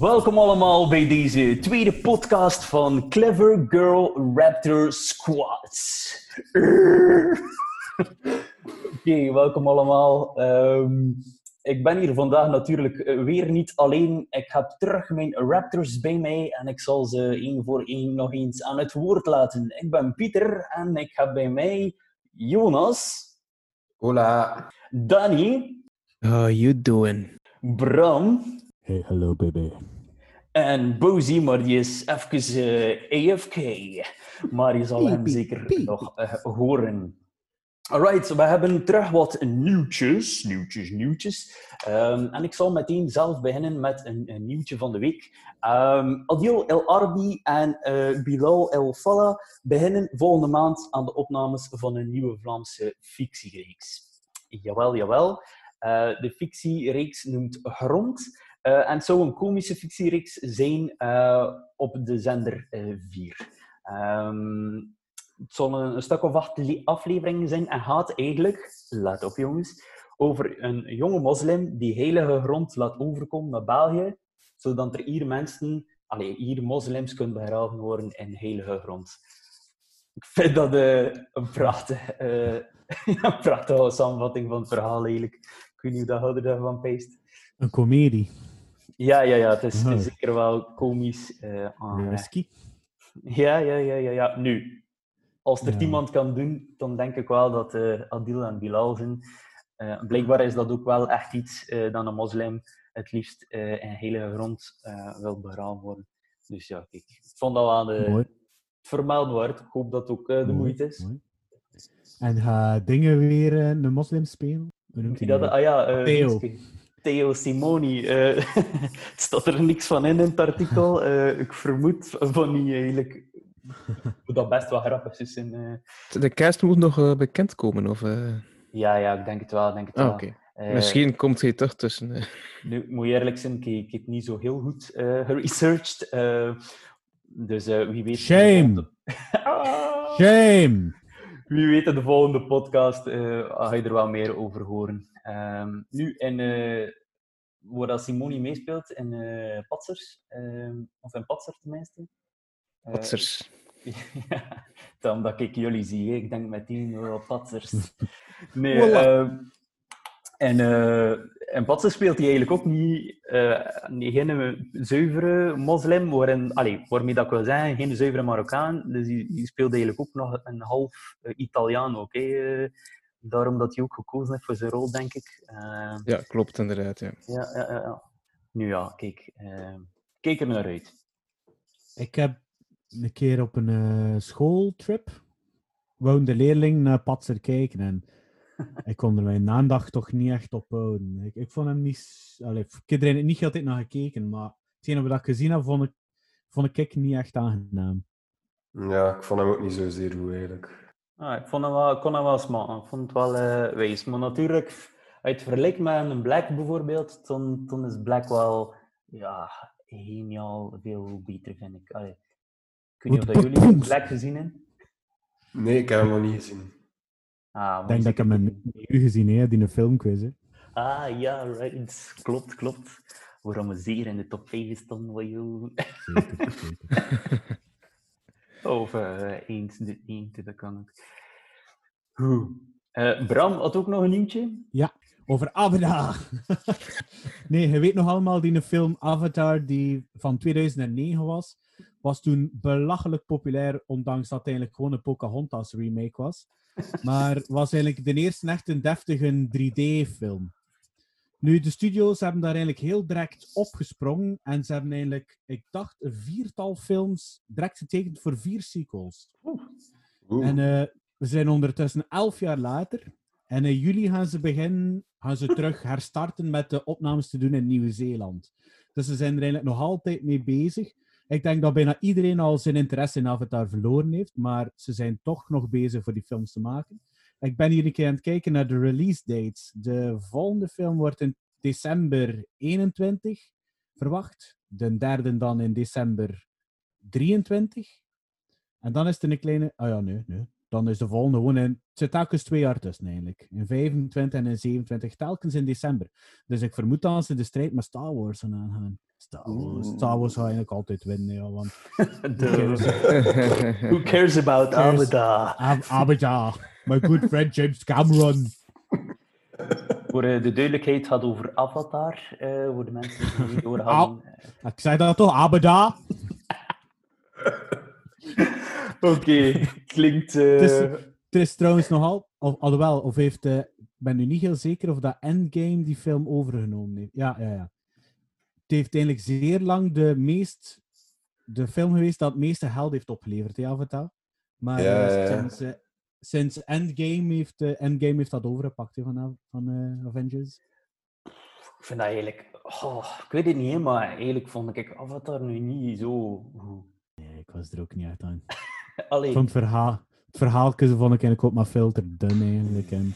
Welkom allemaal bij deze tweede podcast van Clever Girl Raptor Squads. Oké, welkom allemaal. Ehm, ik ben hier vandaag natuurlijk eh, weer niet alleen. Ik heb terug mijn Raptors bij mij en ik zal ze één voor één nog eens aan het woord laten. Ik ben Pieter en ik heb bij mij Jonas, Hola. Danny, How you doing? Bram Hey, hello baby. En Bozy, maar die is even eh, AFK. Maar je zal hem zeker nog eh, horen. Alright, we hebben terug wat nieuwtjes. Nieuwtjes, nieuwtjes. Ehm, en ik zal meteen zelf beginnen met een, een nieuwtje van de week. Ehm, Adil El Arbi en eh, Bilal El Fallah beginnen volgende maand aan de opnames van een nieuwe Vlaamse fictiereeks. Jawel, jawel. De fictiereeks noemt Grond. Eh, en het zou een komische fictiereeks zijn eh, op de zender 4. het zullen een stuk of acht afleveringen zijn en gaat eigenlijk, let op jongens, over een jonge moslim die heilige grond laat overkomen naar België, zodat er hier mensen, allee, hier moslims kunnen begraven worden in heilige grond. Ik vind dat eh, een prachtige, eh, prachtige samenvatting van het verhaal eigenlijk. Ik weet niet hoe dat er daarvan peest. Een komedie. Ja, ja, ja, het is, het is Oh. zeker wel komisch. eh aan, Risky. ja, ja, ja, ja, ja. Nu, als er Ja. iemand kan doen, dan denk ik wel dat eh, Adil en Bilal zijn. Eh, blijkbaar is dat ook wel echt iets eh dat een moslim het liefst eh, in heilige grond eh, wil begraven worden. Dus ja, kijk, ik vond dat wel de, vermelden waard. Ik hoop dat het ook eh, de Mooi, moeite is. mooi. En ga dingen weer eh, een moslim spelen? Hoe noemt hij dat, nou? ah ja, eh, Theo. Theo Simoni. eh, het staat er niks van in in het artikel. Eh, ik vermoed van niet eigenlijk. Dat best wel grappig is. In, eh. De cast moet nog eh, bekendkomen, of... eh? Ja, ja, ik denk het wel. ik Denk het Ah, wel. oké. Misschien komt hij toch tussen. Nu, moet je eerlijk zijn, ik, ik heb niet zo heel goed eh geresearched. eh, dus eh, wie weet... Shame. Ah! Shame! Wie weet in de volgende podcast eh, ga je er wel meer over horen. Ehm, nu, in, eh waar dat Simoni meespeelt, in eh Patsers, ehm, of in Patser tenminste. Patsers. ja, dan dat ik jullie zie, ik denk meteen oh, Patsers. Nee, Voilà. En, eh en Patser speelt hij eigenlijk ook niet, eh, niet geen zuivere moslim, waarin, allee, waarmee dat ik wil zeggen, geen zuivere Marokkaan. Dus die, die speelt eigenlijk ook nog een half eh, Italiaan ook. hè. Eh, daarom dat hij ook gekozen heeft voor zijn rol, denk ik. Eh, Ja, klopt inderdaad. Ja. ja, ja, ja, ja. Nu ja, kijk, eh, kijk er naar uit. Ik heb een keer op een eh, schooltrip wou de leerling naar Patser kijken en ik kon er mijn aandacht toch niet echt op houden. Ik, ik vond hem niet... Allee, ik heb er niet altijd naar gekeken, maar hetgene wat ik gezien heb, vond ik, vond ik niet echt aangenaam. Ja, ik vond hem ook niet zozeer goed eigenlijk. Ah, ik vond hem wel, ik kon hem wel smaken. Ik vond het wel eh wijs. Maar natuurlijk, als je het vergelijkt met een Black bijvoorbeeld, dan, dan is Black wel ja, geniaal veel beter, vind ik. Allee, ik weet niet of dat jullie Black gezien hebben. Nee, ik heb hem nog niet gezien. Ah, Ik denk dat ik hem met u gezien heb, die een filmquiz. hè. Ah, ja, right. Klopt, klopt. Waarom we zeer in de top 5 stonden, wat joh. Zeker, zeker. Of eh eens, de eentje, dat kan ook. Eh, Bram had ook nog een nieuwtje. Over Avatar. nee, je weet nog allemaal die film Avatar die van 2009 was. Was toen belachelijk populair, ondanks dat het eigenlijk gewoon een Pocahontas remake was. Maar was eigenlijk de eerste echt een deftige 3D-film. Nu, de studio's hebben daar eigenlijk heel direct opgesprongen. En ze hebben eigenlijk, ik dacht, een viertal films direct getekend voor vier sequels. Oeh. En eh, we zijn ondertussen elf jaar later. En in juli gaan ze beginnen, gaan ze terug herstarten met de opnames te doen in Nieuw-Zeeland. Dus ze zijn er eigenlijk nog altijd mee bezig. Ik denk dat bijna iedereen al zijn interesse in Avatar verloren heeft, maar ze zijn toch nog bezig voor die films te maken. Ik ben hier een keer aan het kijken naar de release dates. De volgende film wordt in december 21 verwacht. De derde dan in december 23. En dan is er een kleine... Ah ja, nee, nee. Dan is de volgende gewoon in... Het zit telkens twee jaar tussen eigenlijk. In 25 en in 27. Telkens in december. Dus ik vermoed dat ze de strijd met Star Wars gaan aangaan. Star Wars, Star Wars gaat eigenlijk altijd winnen, ja, want... Who cares about Cares. Avatar? Ab- Abada, my good friend James Cameron. Voor eh, de duidelijkheid gaat over Avatar, eh, voor de mensen die niet doorgaan. Ik zei dat toch, Abada? Oké, klinkt... eh, Het is, er is trouwens nogal, of, alhoewel, of heeft, eh, ik ben nu niet heel zeker of dat Endgame die film overgenomen heeft. Ja, ja, ja. Het heeft eigenlijk zeer lang de meest, de film geweest dat het meeste geld heeft opgeleverd, die Avatar. Maar Ja, eh, ja, ja. sinds, eh, sinds Endgame heeft, eh, Endgame heeft dat overgepakt hè, van, van eh, Avengers. Ik vind dat eigenlijk... Oh, ik weet het niet, maar eigenlijk vond ik Avatar nu niet zo. Nee, ik was er ook niet echt aan. Allee, vond het verhaal, het verhaaltje vond ik eigenlijk ook maar veel te dun eigenlijk. En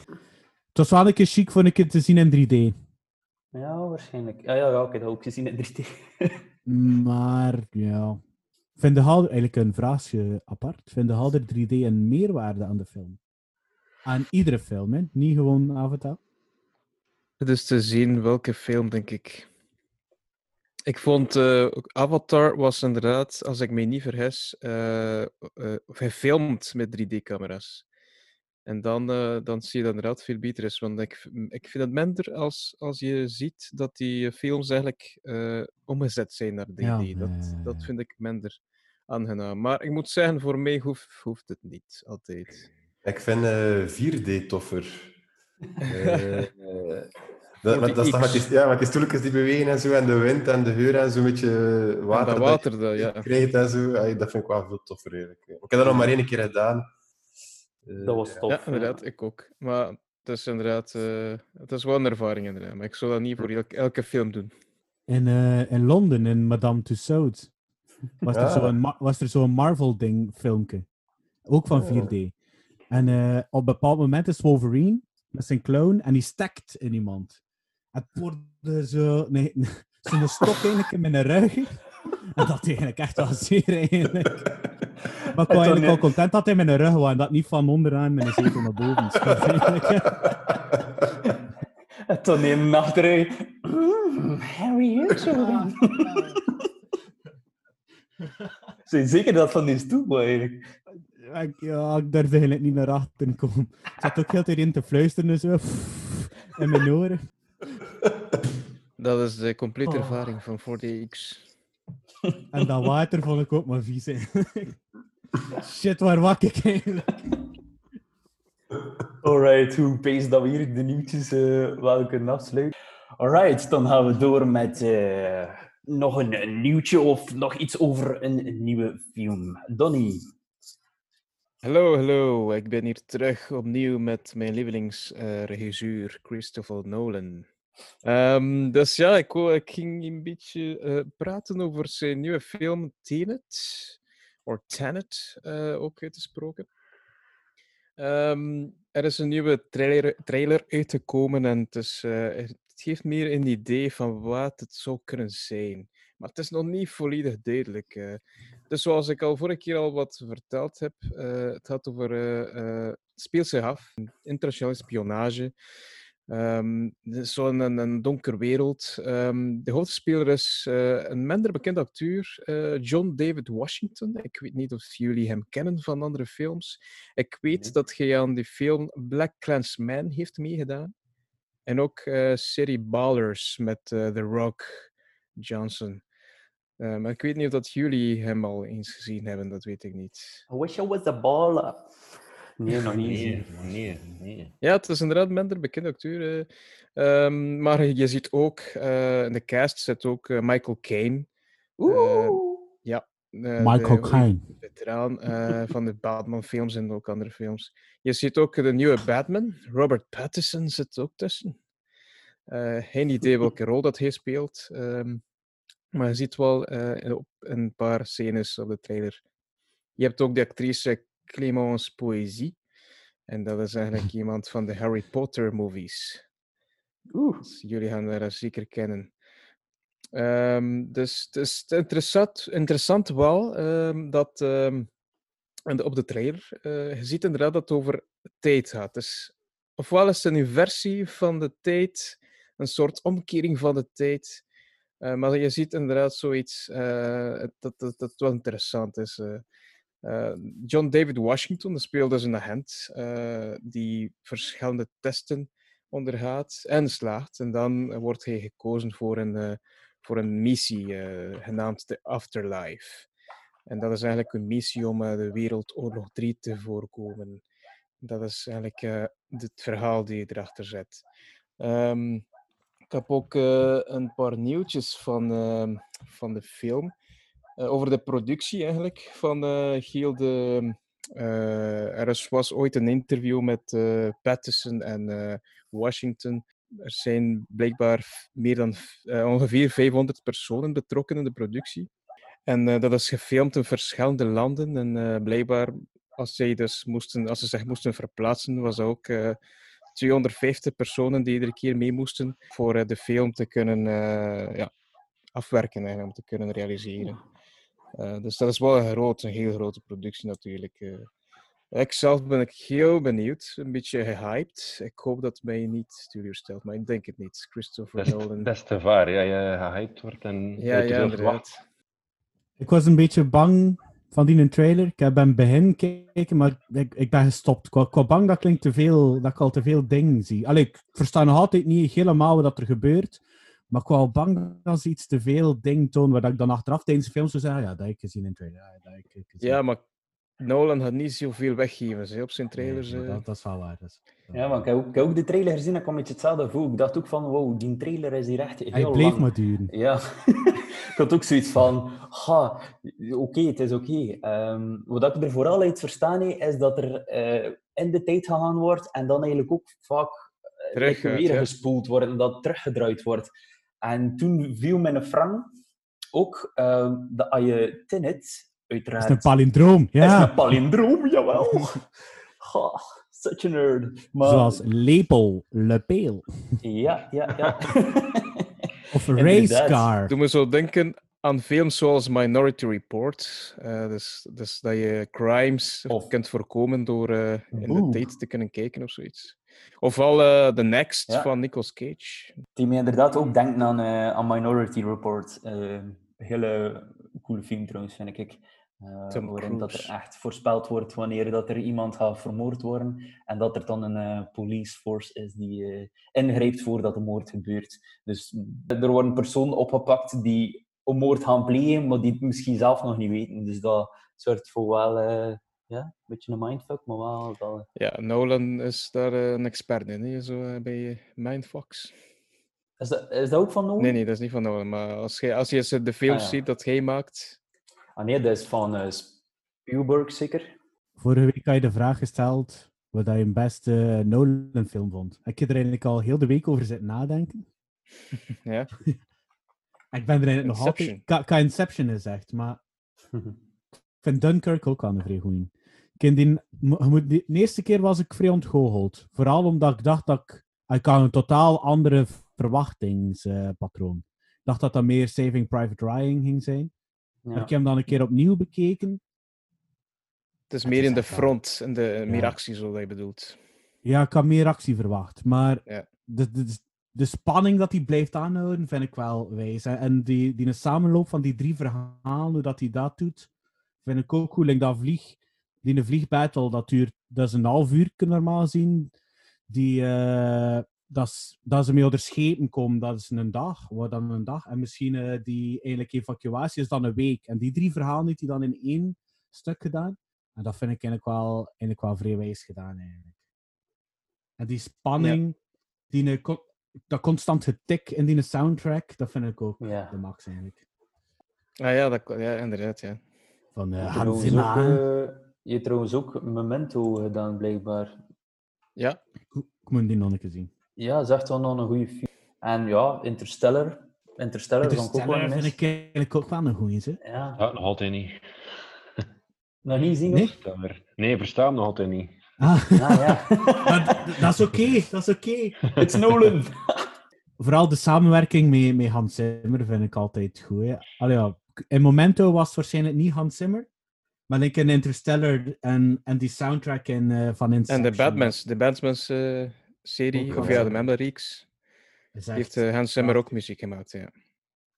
het was wel een keer chic voor een keer te zien in 3D. ja, waarschijnlijk. Ja, ja, ja, ik heb dat ook gezien in 3D. Maar ja. Vind de Halder, eigenlijk een vraagje apart. Vind de Halder 3D een meerwaarde aan de film? Aan iedere film, hè? Niet gewoon Avatar. Het is te zien welke film, denk ik. Ik vond eh, ook Avatar was inderdaad, als ik me niet vergis, eh, eh, gefilmd met 3D-camera's. En dan, eh, dan zie je dat inderdaad veel beter is. Want ik, ik vind het minder als, als je ziet dat die films eigenlijk eh, omgezet zijn naar 3D. Ja, ja, dat, dat vind ik minder aangenaam. Maar ik moet zeggen, voor mij hoeft, hoeft het niet altijd. Ik vind eh 4D toffer. Dat, dat is toch die, ja, met die stoeltjes die bewegen en zo, en de wind en de geur en zo'n beetje En water. dat water, dat, je ja. krijgt en zo. Ay, dat vind ik wel veel toffer eigenlijk. Ik heb dat nog maar één keer gedaan. Eh, Dat was ja. tof. Ja, inderdaad, ik ook. Maar het is inderdaad, eh, het is wel een ervaring inderdaad. Maar ik zou dat niet voor elke, elke film doen. In, eh, in Londen, in Madame Tussauds, was er Ah. zo'n was er zo'n Marvel-ding, filmpje. Ook van Oh. 4D. En eh, op een bepaald moment is Wolverine met zijn clown en die stekt in iemand. Het wordt zo, nee, zo'n stok eigenlijk in mijn rug. En dat eigenlijk echt wel zeer eigenlijk. Maar ik was eigenlijk al content dat hij in mijn rug was en dat niet van onderaan een zetel naar boven. En toen neem achteruit. Mm, Harry. Zijn zeker dat van die stoel eigenlijk? Ik, ja, ik durfde eigenlijk niet naar achter komen. Ik zat ook heel de tijd in te fluisteren en zo. In mijn oren. Dat is de complete Oh. ervaring van 4DX. En dat water vond ik ook maar vies. hè. Shit, waar wak ik eigenlijk? Alright, hoe pees dat we hier de nieuwtjes eh wel kunnen afsluiten? Alright, dan gaan we door met eh, nog een, een nieuwtje of nog iets over een, een nieuwe film. Donnie. Hallo, hallo. Ik ben hier terug opnieuw met mijn lievelingsregisseur Christopher Nolan. Ehm, dus ja, ik, ik ging een beetje eh, praten over zijn nieuwe film Tenet. Of Tenet, eh, ook uitgesproken. Ehm, er is een nieuwe trailer, trailer uitgekomen en het, eh, het geeft meer een idee van wat het zou kunnen zijn. Maar het is nog niet volledig duidelijk. eh. Dus zoals ik al vorige keer al wat verteld heb, eh, het gaat over, eh, eh, zich af, in internationale spionage. Is zo'n een, een donker wereld. Ehm, de hoofdspeler is een minder bekend acteur, John David Washington. Ik weet niet of jullie hem kennen van andere films. Ik weet Nee. dat hij aan die film Black Clansman heeft meegedaan. En ook eh serie Ballers met The Rock Johnson. Eh, maar ik weet niet of dat jullie hem al eens gezien hebben, dat weet ik niet. I wish I was a baller. Nee, nog niet. Nee, nee, nee. Ja, het is inderdaad minder bekende acteur. eh. Ehm, maar je ziet ook, eh, in de cast zit ook eh, Michael Caine. Oeh. Ja. eh, Michael de Caine. Veteraan eh, van de Batman-films en ook andere films. Je ziet ook de nieuwe Batman. Robert Pattinson zit ook tussen. Eh, geen idee welke rol dat hij speelt. Ehm, Maar je ziet wel eh, op een paar scènes op de trailer. Je hebt ook de actrice Clémence Poésie. En dat is eigenlijk iemand van de Harry Potter movies. Oeh. Dus jullie gaan haar zeker kennen. Ehm, dus het is interessant, interessant wel ehm, dat ehm, en op de trailer, eh, je ziet inderdaad dat het over tijd gaat. Dus, ofwel is het een inversie van de tijd, een soort omkering van de tijd. Eh, maar je ziet inderdaad zoiets eh, dat, dat, dat wel interessant is. eh. John David Washington speelt dus een agent die verschillende testen ondergaat en slaagt. En dan wordt hij gekozen voor een, voor een missie genaamd de Afterlife. En dat is eigenlijk een missie om de Wereldoorlog 3 te voorkomen. Dat is eigenlijk het verhaal die je erachter zet. Ehm, ik heb ook eh, een paar nieuwtjes van, ehm, van de film. Eh, over de productie eigenlijk van eh Giel de... er was ooit een interview met Patterson en Washington. Er zijn blijkbaar meer dan ongeveer 500 personen betrokken in de productie. En dat is gefilmd in verschillende landen. En blijkbaar, als, zij dus moesten, als ze zich moesten verplaatsen, was er ook 250 personen die iedere keer mee moesten voor eh, de film te kunnen eh, ja, afwerken, eigenlijk, om te kunnen realiseren. Eh, dus dat is wel een, groot, een heel grote productie natuurlijk. eh. ik zelf ben ik heel benieuwd, een beetje gehyped. Ik hoop dat het mij niet teleurstelt, maar ik denk het niet. Christopher is, Nolan. is te vaar, ja, je gehyped wordt en Ja, je ja. Ik was een beetje bang van die trailer. Ik heb hem begin gekeken, maar ik, ik ben gestopt. Ik ik bang dat, klinkt te veel, dat ik al te veel dingen zie. Allee, ik versta nog altijd niet helemaal wat er gebeurt. Maar ik was bang dat ze iets te veel dingen tonen, waar ik dan achteraf tijdens de film zou zeggen, ah ja, dat heb ik gezien in trailer. Ja, dat ik. Ja, maar Nolan had niet zoveel weggeven hè, op zijn trailers. nee, eh. dat, dat is wel waar. Is- Ja, maar ik heb, ook, ik heb ook de trailer gezien en ik kwam een beetje hetzelfde gevoel. Ik dacht ook van, wow, die trailer is hier echt heel Hij bleef lang. maar duren. Ja, ik had ook zoiets van, ha, oké, het is oké. Ehm, wat ik er vooral uit verstaan is dat er eh, in de tijd gegaan wordt en dan eigenlijk ook vaak Terug gaat, weer ja. gespoeld wordt en dat teruggedraaid wordt. En toen viel mijn frank ook ehm, dat als je Tenet, Dat is een palindroom, is ja. een palindroom, jawel. Ha, such a nerd. Maar, Zoals Lepel, Lepeel. Ja, ja, ja. Of. Racecar. Doe me zo denken aan films zoals Minority Report. eh, dus, dus dat je crimes Of- kunt voorkomen door eh, in de tijd te kunnen kijken of zoiets. Ofwel eh The Next Ja. van Nicolas Cage. Die me inderdaad ook denkt aan, eh, aan Minority Report. Eh, hele coole film trouwens, vind ik. Tom waarin dat er echt voorspeld wordt wanneer dat er iemand gaat vermoord worden. En dat er dan een eh, police force is die eh, ingrijpt voordat de moord gebeurt. Dus er worden personen opgepakt die een moord gaan plegen, maar die het misschien zelf nog niet weten. Dus dat zorgt voor wel ja, een beetje een mindfuck, maar wel... wel Ja, Nolan is daar een expert in, hè, zo bij Mindfox. is, dat, is dat ook van Nolan? Nee, nee, dat is niet van Nolan. Maar als je, als je de films Ah, ja. ziet dat hij maakt... Ah nee, dat is van eh, Spielberg zeker. Vorige week had je de vraag gesteld wat je een beste Nolan-film vond. Ik heb er eigenlijk al heel de week over zitten nadenken. Ja. Ik ben er eigenlijk nog altijd... Inception. Inception gezegd, maar ik vind Dunkirk ook wel een vrij goeie. De eerste keer was ik vrij ontgoocheld. Vooral omdat ik dacht dat ik... Ik had een totaal andere verwachtingspatroon. ik dacht dat dat meer Saving Private Ryan ging zijn. Ja. ik heb hem dan een keer opnieuw bekeken. Het is Het meer is in de wel- front, in de, meer actie, zo dat je bedoelt. Ja, ik had meer actie verwacht. Maar Ja. de, de, de spanning dat hij blijft aanhouden, vind ik wel wijs. En- En die, die samenloop van die drie verhalen, hoe dat hij dat doet, vind ik ook goed. Like dat vlieg, die een vliegbattle, dat duurt, dat is een half uur normaal zien. Die, eh, dat, dat ze mee onder schepen komen, dat is een dag. Wat dan een dag. En misschien eh, die eigenlijk evacuatie is dan een week. En die drie verhalen heeft hij dan in één stuk gedaan. En dat vind ik eigenlijk wel, eigenlijk wel vrij wijs gedaan, eigenlijk. En die spanning, die, een co- dat constant getik in die soundtrack, dat vind ik ook Ja. de max eigenlijk. Ah ja, dat, ja inderdaad, ja. Van eh Hans eh, je hebt trouwens ook Memento gedaan, blijkbaar. Ja, Ik moet die nog een keer zien. Ja, dat is echt wel nog een goede film. En ja, Interstellar Interstellar Interstellar vind ik eigenlijk ook wel een goeie, hè? Ja, Ja, nog altijd niet. nog niet zien Nee? Nee, verstaan hem nog altijd niet. Ah, Ah, ja. dat is oké, dat is oké. It's Nolan. Vooral de samenwerking met, met Hans Zimmer vind ik altijd goed. Hè. Allee, ja, in Momento was het waarschijnlijk niet Hans Zimmer, maar ik in Interstellar en, en die soundtrack in, eh, van En Inception. de Batmans, de Batmans eh, serie, of ja, de echt- heeft eh, Hans Zimmer ook muziek gemaakt, ja.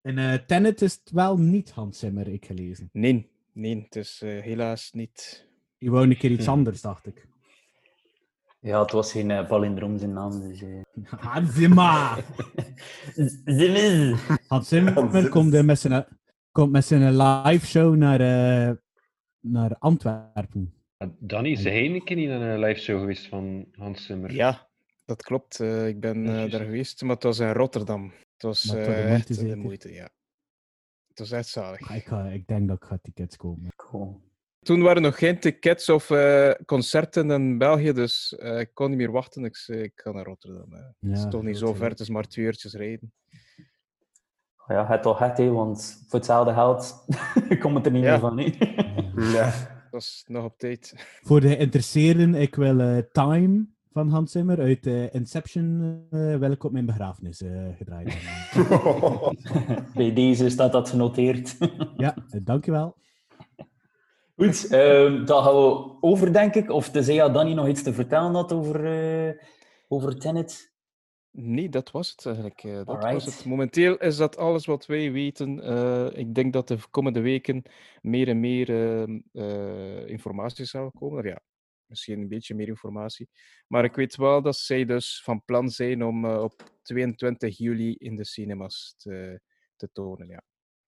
In eh, Tenet is het wel niet Hans Zimmer, ik gelezen. Nee, nee, het is eh, helaas niet. Die wou een keer iets Hm. anders, dacht ik. Ja, het was geen uh, palindroom zijn naam. Dus, eh. Hans Zimmer! Zimmer. Hans Zimmer komt, met zijn, komt met zijn live show naar, eh, naar Antwerpen. Danny, is hij een keer niet een live show geweest van Hans Zimmer? Ja, dat klopt. eh, ik ben eh, Juist. daar geweest, maar het was in Rotterdam. Het was eh, echt moeite de zeker? moeite, ja. Het was echt zalig. Ah, Ik, ga, ik denk dat ik ga tickets kopen. Cool. Toen waren er nog geen tickets of eh, concerten in België, dus eh, ik kon niet meer wachten. Ik zei, ik ga naar Rotterdam. het is toch niet zo ver, het is maar twee uurtjes rijden. Ja, het toch het, hè, want voor hetzelfde geld komt het er niet Ja. meer van. Hè. Ja. Dat is nog op tijd. Voor de geïnteresseerden, ik wil eh, Time van Hans Zimmer uit eh, Inception eh, wil ik op mijn begrafenis eh, gedraaid. Bij deze staat dat genoteerd. ja, dankjewel. Goed, ehm dan gaan we over, denk ik. Of tenzij ja, Danny nog iets te vertellen had over, eh over Tenet. Nee, dat was het eigenlijk. eh, dat was het. Momenteel is dat alles wat wij weten. Eh, ik denk dat de komende weken meer en meer ehm, eh, informatie zal komen. Of Ja, misschien een beetje meer informatie. Maar ik weet wel dat zij dus van plan zijn om eh, op 22 juli in de cinemas te, te tonen. Ja.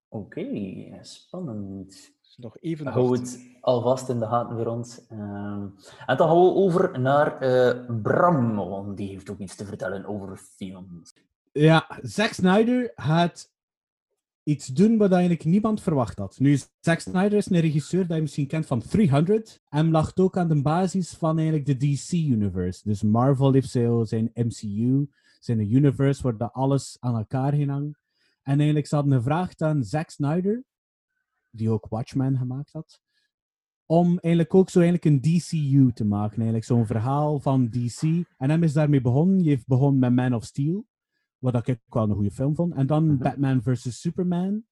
Oké, spannend. Dus nog even Hou het alvast in de gaten voor ons. Ehm, en dan gaan we over naar eh, Bram, want die heeft ook iets te vertellen over films. Ja, Zack Snyder gaat iets doen wat eigenlijk niemand verwacht had. Nu, Zack Snyder is een regisseur dat je misschien kent van 300. En lag ook aan de basis van eigenlijk de DC-universe. Dus Marvel heeft zo zijn MCU, zijn universe waar dat alles aan elkaar ging hangen. En eigenlijk ze hadden gevraagd aan Zack Snyder, die ook Watchmen gemaakt had, om eigenlijk ook zo eigenlijk een DCU te maken. Eigenlijk zo'n verhaal van DC. En hem is daarmee begonnen. Je heeft begonnen met Man of Steel. Wat ik wel een goede film vond. En dan Batman vs. Superman.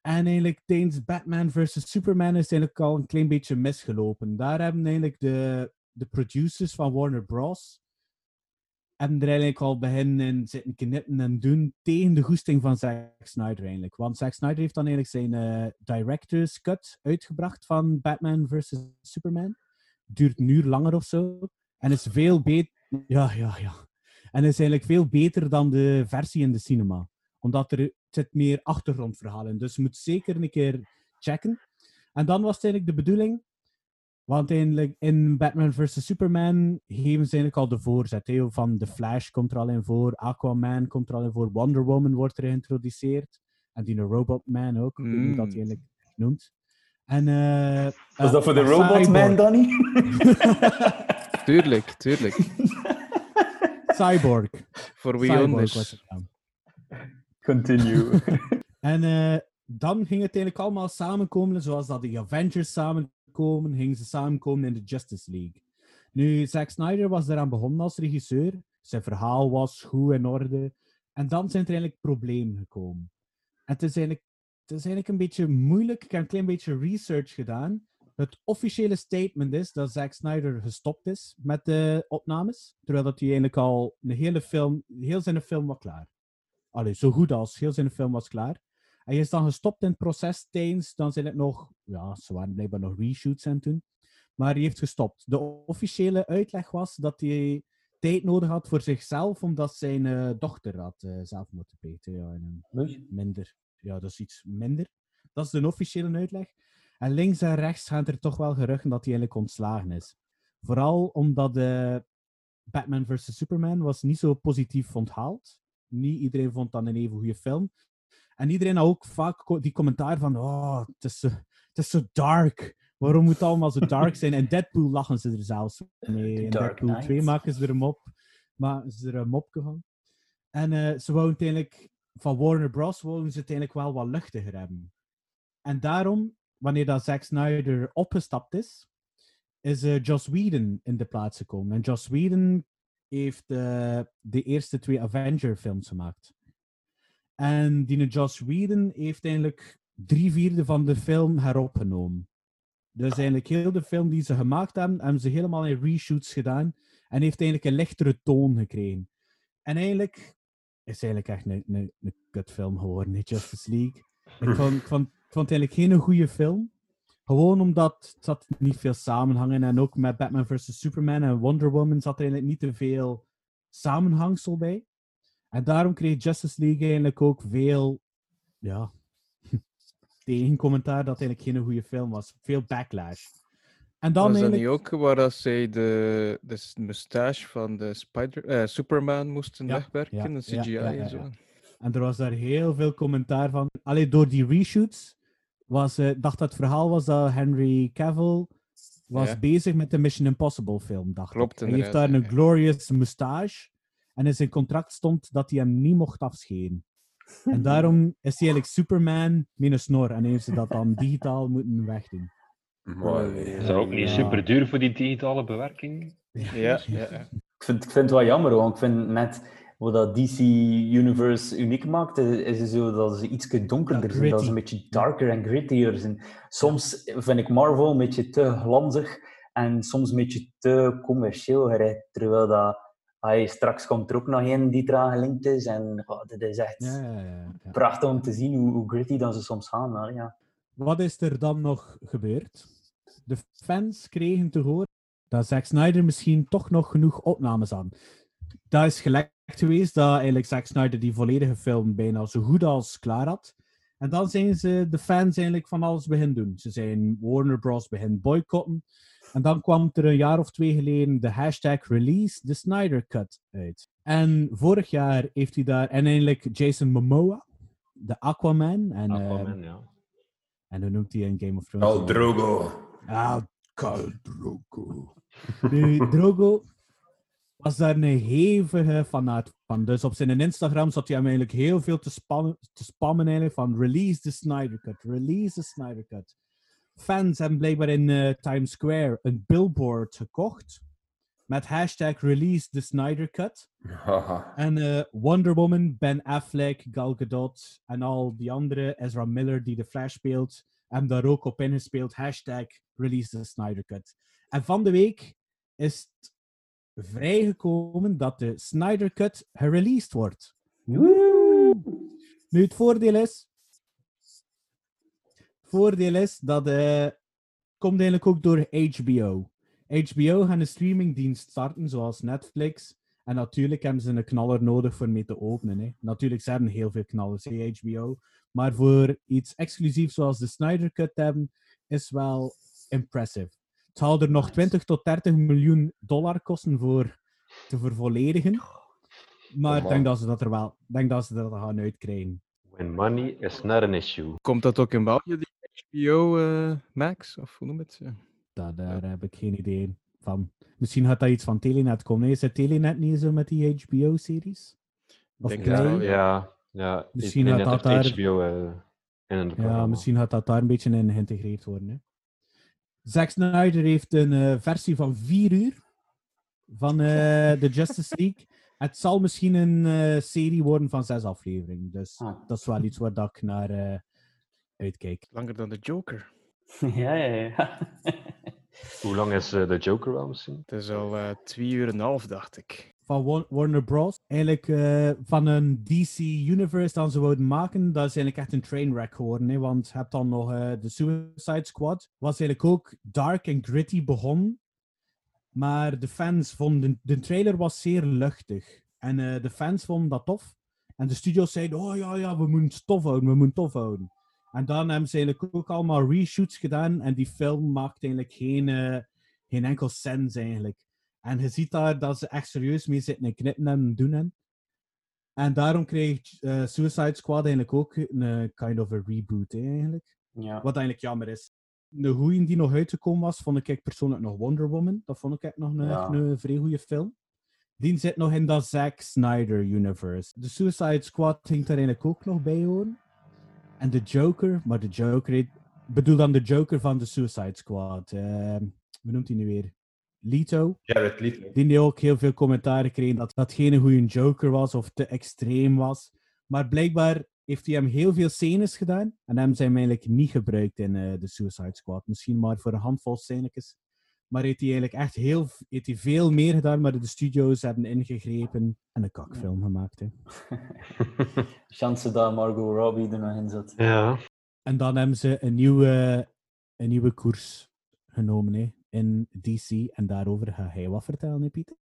En eigenlijk tijdens Batman vs. Superman is eigenlijk al een klein beetje misgelopen. Daar hebben eigenlijk de, de producers van Warner Bros. hebben er eigenlijk al beginnen zitten knippen en doen tegen de goesting van Zack Snyder eigenlijk. Want Zack Snyder heeft dan eigenlijk zijn eh, director's cut uitgebracht van Batman vs. Superman. Duurt een uur langer of zo. En is veel beter... Ja, ja, ja. En is eigenlijk veel beter dan de versie in de cinema. Omdat er zit meer achtergrondverhaal in. Dus je moet zeker een keer checken. En dan was het eigenlijk de bedoeling... Want eigenlijk in Batman vs. Superman geven ze eigenlijk al de voorzet. hè. Van The Flash komt er al in voor, Aquaman komt er al in voor, Wonder Woman wordt er geïntroduceerd. En die Robotman ook, ik weet niet hoe dat Mm. hij eigenlijk noemt. En, eh, Was dat voor de eh, Robotman. Danny? Tuurlijk, tuurlijk. Cyborg. Voor wie anders. dan. Continue. En eh, dan ging het eigenlijk allemaal samenkomen, zoals dat de Avengers samenkomen, gingen ze samenkomen in de Justice League. Nu, Zack Snyder was eraan begonnen als regisseur. Zijn verhaal was goed in orde. En dan zijn er eigenlijk problemen gekomen. En het is eigenlijk, het is eigenlijk een beetje moeilijk. Ik heb een klein beetje research gedaan. Het officiële statement is dat Zack Snyder gestopt is met de opnames. Terwijl dat hij eigenlijk al een hele film, heel zijn film was klaar. Allee, zo goed als heel zijn film was klaar. Hij is dan gestopt in het proces tijdens, dan zijn het nog, ja, ze waren blijkbaar nog reshoots en toen. Maar hij heeft gestopt. De officiële uitleg was dat hij tijd nodig had voor zichzelf, omdat zijn eh, dochter had eh, zelfmoord gepleegd. Ja, en minder. Ja, dat is iets minder. Dat is de officiële uitleg. En links en rechts gaan er toch wel geruchten dat hij eigenlijk ontslagen is. Vooral omdat eh, Batman vs. Superman was niet zo positief onthaald. Niet iedereen vond dat een even goede film. En iedereen had ook vaak die commentaar van oh, het is, zo, het is zo dark. Waarom moet het allemaal zo dark zijn? En Deadpool lachen ze er zelfs mee. In Deadpool 2 Knight. maken ze er een mop, maken ze er een mopje van. En eh, ze wouden uiteindelijk van Warner Bros. wouden ze het eigenlijk wel wat luchtiger hebben. En daarom, wanneer dat Zack Snyder opgestapt is, is eh, Joss Whedon in de plaats gekomen. En Joss Whedon heeft eh, de eerste twee Avenger-films gemaakt. En die Joss Whedon heeft eigenlijk drie vierde van de film heropgenomen. Dus eigenlijk heel de film die ze gemaakt hebben, hebben ze helemaal in reshoots gedaan. En heeft eigenlijk een lichtere toon gekregen. En eigenlijk is eigenlijk echt een, een, een kutfilm geworden, Justice League. Ik vond, ik, vond, vond het eigenlijk geen goede film. Gewoon omdat het zat niet veel samenhangen. En ook met Batman vs. Superman en Wonder Woman zat er eigenlijk niet te veel samenhangsel bij. En daarom kreeg Justice League eigenlijk ook veel ja, tegencommentaar dat het eigenlijk geen goede film was. Veel backlash. En dan Was dat niet eigenlijk... ook waar dat zij de, de moustache van de Spider, eh, Superman moesten Ja, wegwerken, ja, de CGI ja, en zo? En er was daar heel veel commentaar van. Alleen door die reshoots was, eh, dacht dat het verhaal was dat Henry Cavill was Ja. bezig met de Mission Impossible film, dacht Klopt, ik. Hij heeft daar ja, een glorious moustache en in zijn contract stond dat hij hem niet mocht afscheren. En daarom is hij eigenlijk Superman met een snor en heeft ze dat dan digitaal moeten wegdoen. Mooi. Is dat ook niet Ja. super duur voor die digitale bewerking? Ja, ja, ja. Ik vind, ik vind het wel jammer, want ik vind net wat dat DC Universe uniek maakt, is, zo dat ze iets donkerder Ja, zijn, dat ze een beetje darker en grittier zijn. Soms vind ik Marvel een beetje te glanzig en soms een beetje te commercieel terwijl dat ay, straks komt er ook nog een die eraan gelinkt is en oh, dit is echt Ja, ja, ja, ja. prachtig om te zien hoe, hoe gritty dan ze soms gaan. maar ja. Wat is er dan nog gebeurd? De fans kregen te horen dat Zack Snyder misschien toch nog genoeg opnames had. Dat is gelekt geweest dat eigenlijk Zack Snyder die volledige film bijna zo goed als klaar had. En dan zijn ze de fans eigenlijk van alles beginnen doen. Ze zijn Warner Bros. begin boycotten. En dan kwam er een jaar of twee geleden de hashtag release the Snyder Cut uit. En vorig jaar heeft hij daar, en eigenlijk Jason Momoa, de Aquaman. En, eh, Aquaman, ja. en hoe noemt hij in Game of Thrones? Al Drogo. Ah, Khal Drogo. Nu, Drogo was daar een hevige fanaat van. Dus op zijn Instagram zat hij hem eigenlijk heel veel te, spannen, te spammen eigenlijk van release the Snyder Cut, release the Snyder Cut. Fans hebben blijkbaar in eh, Times Square een billboard gekocht met hashtag release the Snyder Cut. En eh, Wonder Woman, Ben Affleck, Gal Gadot en al die andere, Ezra Miller die de Flash speelt, hebben daar ook op ingespeeld. Hashtag release the Snyder Cut. En van de week is het vrijgekomen dat de Snyder Cut gereleased wordt. Nu, het voordeel is... Het voordeel is dat eh komt eigenlijk ook door HBO. HBO gaat een streamingdienst starten, zoals Netflix. En natuurlijk hebben ze een knaller nodig voor mee te openen. Hè. Natuurlijk, ze hebben heel veel knallers, hè, HBO. Maar voor iets exclusiefs zoals de Snyder Cut hebben, is wel impressive. Het zal er nog 20 tot 30 miljoen dollar kosten voor te vervolledigen. Maar ik Oh, denk dat ze dat er wel ik denk dat ze dat gaan uitkrijgen. When money is not an issue. Komt dat ook in België, die HBO eh, Max? Of hoe noem het? Ja. Dat, daar heb ik geen idee van. Misschien gaat dat iets van Telenet komen. Is het Telenet niet zo met die HBO-series? Of Denk wel, Ja, ja. Misschien weet dat daar- HBO eh, in Ja, misschien gaat dat daar een beetje in geïntegreerd worden. Hè. Zack Snyder heeft een eh, versie van 4 uur van eh, de Justice League. Het zal misschien een eh, serie worden van zes afleveringen. Dus Ah. dat is wel iets waar dat ik naar eh, uitkijk. Langer dan de Joker. ja, ja, ja. Hoe lang is de Joker wel misschien? Het is al eh, twee uur en een half, dacht ik. Van Wa- Warner Bros. Eigenlijk eh, van een DC Universe dat ze wouden maken, dat is eigenlijk echt een trainwreck geworden. Hè? Want je hebt dan nog eh, de Suicide Squad. Was eigenlijk ook dark en gritty begonnen. Maar de fans vonden... De trailer was zeer luchtig. En eh, de fans vonden dat tof. En de studios zeiden, oh ja, ja, we moeten het tof houden, we moeten het tof houden. En dan hebben ze eigenlijk ook allemaal reshoots gedaan. En die film maakt eigenlijk geen, geen enkel sens eigenlijk. En je ziet daar dat ze echt serieus mee zitten en knippen en doen. hen. En daarom kreeg eh, Suicide Squad eigenlijk ook een eh, kind of a reboot hè, eigenlijk. ja. Wat eigenlijk jammer is. De goeie die nog uitgekomen was, vond ik persoonlijk nog Wonder Woman. Dat vond ik echt nog een, Ja. een vrij goede film. Die zit nog in dat Zack Snyder universe. De Suicide Squad ging daar eigenlijk ook nog bij horen. En de Joker, maar de Joker, ik bedoel dan de Joker van de Suicide Squad. Ehm hoe noemt hij nu weer? Leto. Jared Leto. Die ook heel veel commentaren kreeg dat dat geen goede Joker was of te extreem was. Maar blijkbaar heeft hij hem heel veel scènes gedaan. En hem zijn hem eigenlijk niet gebruikt in eh, de Suicide Squad. Misschien maar voor een handvol scènes. Maar heeft hij eigenlijk echt heel, heeft hij veel meer gedaan. Maar de studio's hebben ingegrepen en een kakfilm gemaakt. Hè. Chance dat Margot Robbie er nog in zat. Ja. En dan hebben ze een nieuwe, een nieuwe koers genomen hè, in DC. En daarover ga hij wat vertellen, Pieter?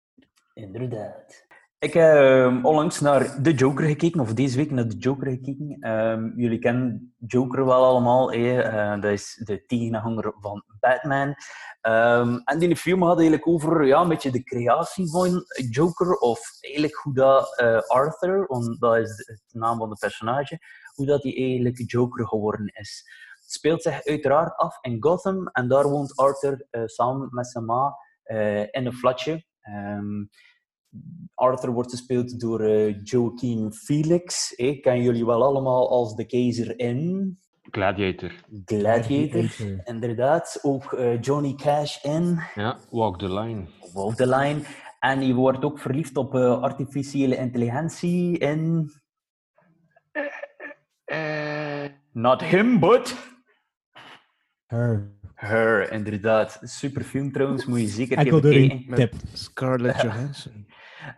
Inderdaad. Ik heb ehm, onlangs naar The Joker gekeken, of deze week naar The Joker gekeken. Ehm, jullie kennen Joker wel allemaal. Eh, dat is de tegenhanger van Batman. Ehm, en die film had eigenlijk over ja, een beetje de creatie van Joker, of eigenlijk hoe dat eh, Arthur, want dat is de naam van de personage, hoe dat hij eigenlijk Joker geworden is. Speelt zich uiteraard af in Gotham en daar woont Arthur eh, samen met zijn ma eh, in een flatje. Ehm, Arthur wordt gespeeld door eh Joaquin Phoenix. Ik ken jullie wel allemaal als de keizer in Gladiator. Gladiator. Gladiator. Inderdaad, ook Johnny Cash in Ja, Walk the Line. Walk the Line. En die wordt ook verliefd op eh, artificiële intelligentie in... Not him, but... Her. Her, inderdaad. Super film trouwens, moet je zeker even kijken. tip. Scarlett Johansson.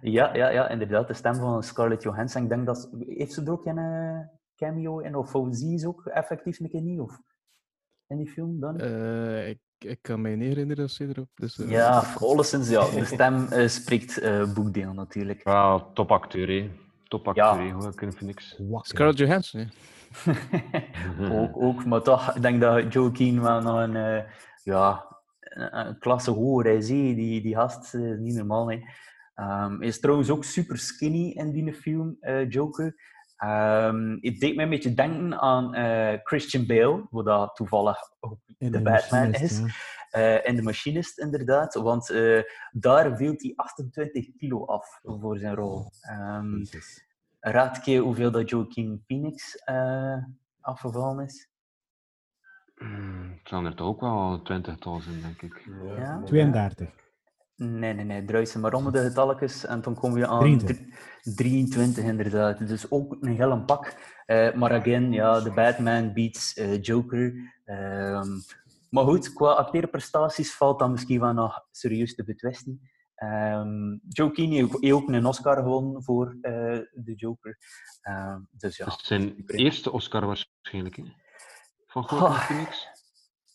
Ja, ja, ja, inderdaad. De stem van Scarlett Johansson. Ik denk dat... Heeft ze er ook een eh, cameo in? Of zie ze ook effectief een keer niet? Of in die film dan? Eh, ik, ik kan mij niet herinneren dat ze erop... Dus, eh, ja, alleszins ja. De stem eh, spreekt eh, boekdeel natuurlijk. Wel, topacteur, hè. Topacteur, Ja. hè. Hoe kunnen Phoenix. Scarlett Johansson, hè. ook, ook, maar toch, ik denk dat Joaquin wel nog een, eh, ja, een, een klasse hoger is. Die, die gast eh, is niet normaal. Hè. Ehm, is trouwens ook super skinny in die film, eh, Joker. Ehm, het deed mij een beetje denken aan Christian Bale, wat dat toevallig ook de de Batman machinist, is. ja. Eh, in de machinist, inderdaad. Want daar viel hij 28 kilo af voor zijn rol. Ehm. Raad keer hoeveel dat Joaquin Phoenix eh, afgevallen is. Hmm, Het zijn er toch ook wel 20.000, denk ik. Ja? 32. Nee, nee, nee. Ze maar om de getalletjes en dan kom je aan 23. drie- 23 inderdaad. Dus ook een heel een pak. Eh, maar again, ja, de Batman beats eh, Joker. Ehm, maar goed, qua acteerprestaties valt dat misschien wel nog serieus te betwisten. Ehm Joaquin heeft heeft ook een Oscar gewonnen voor eh, de Joker. Ehm, dus ja, Dat is zijn super. eerste Oscar waarschijnlijk, hè. Van. Joaquin Phoenix.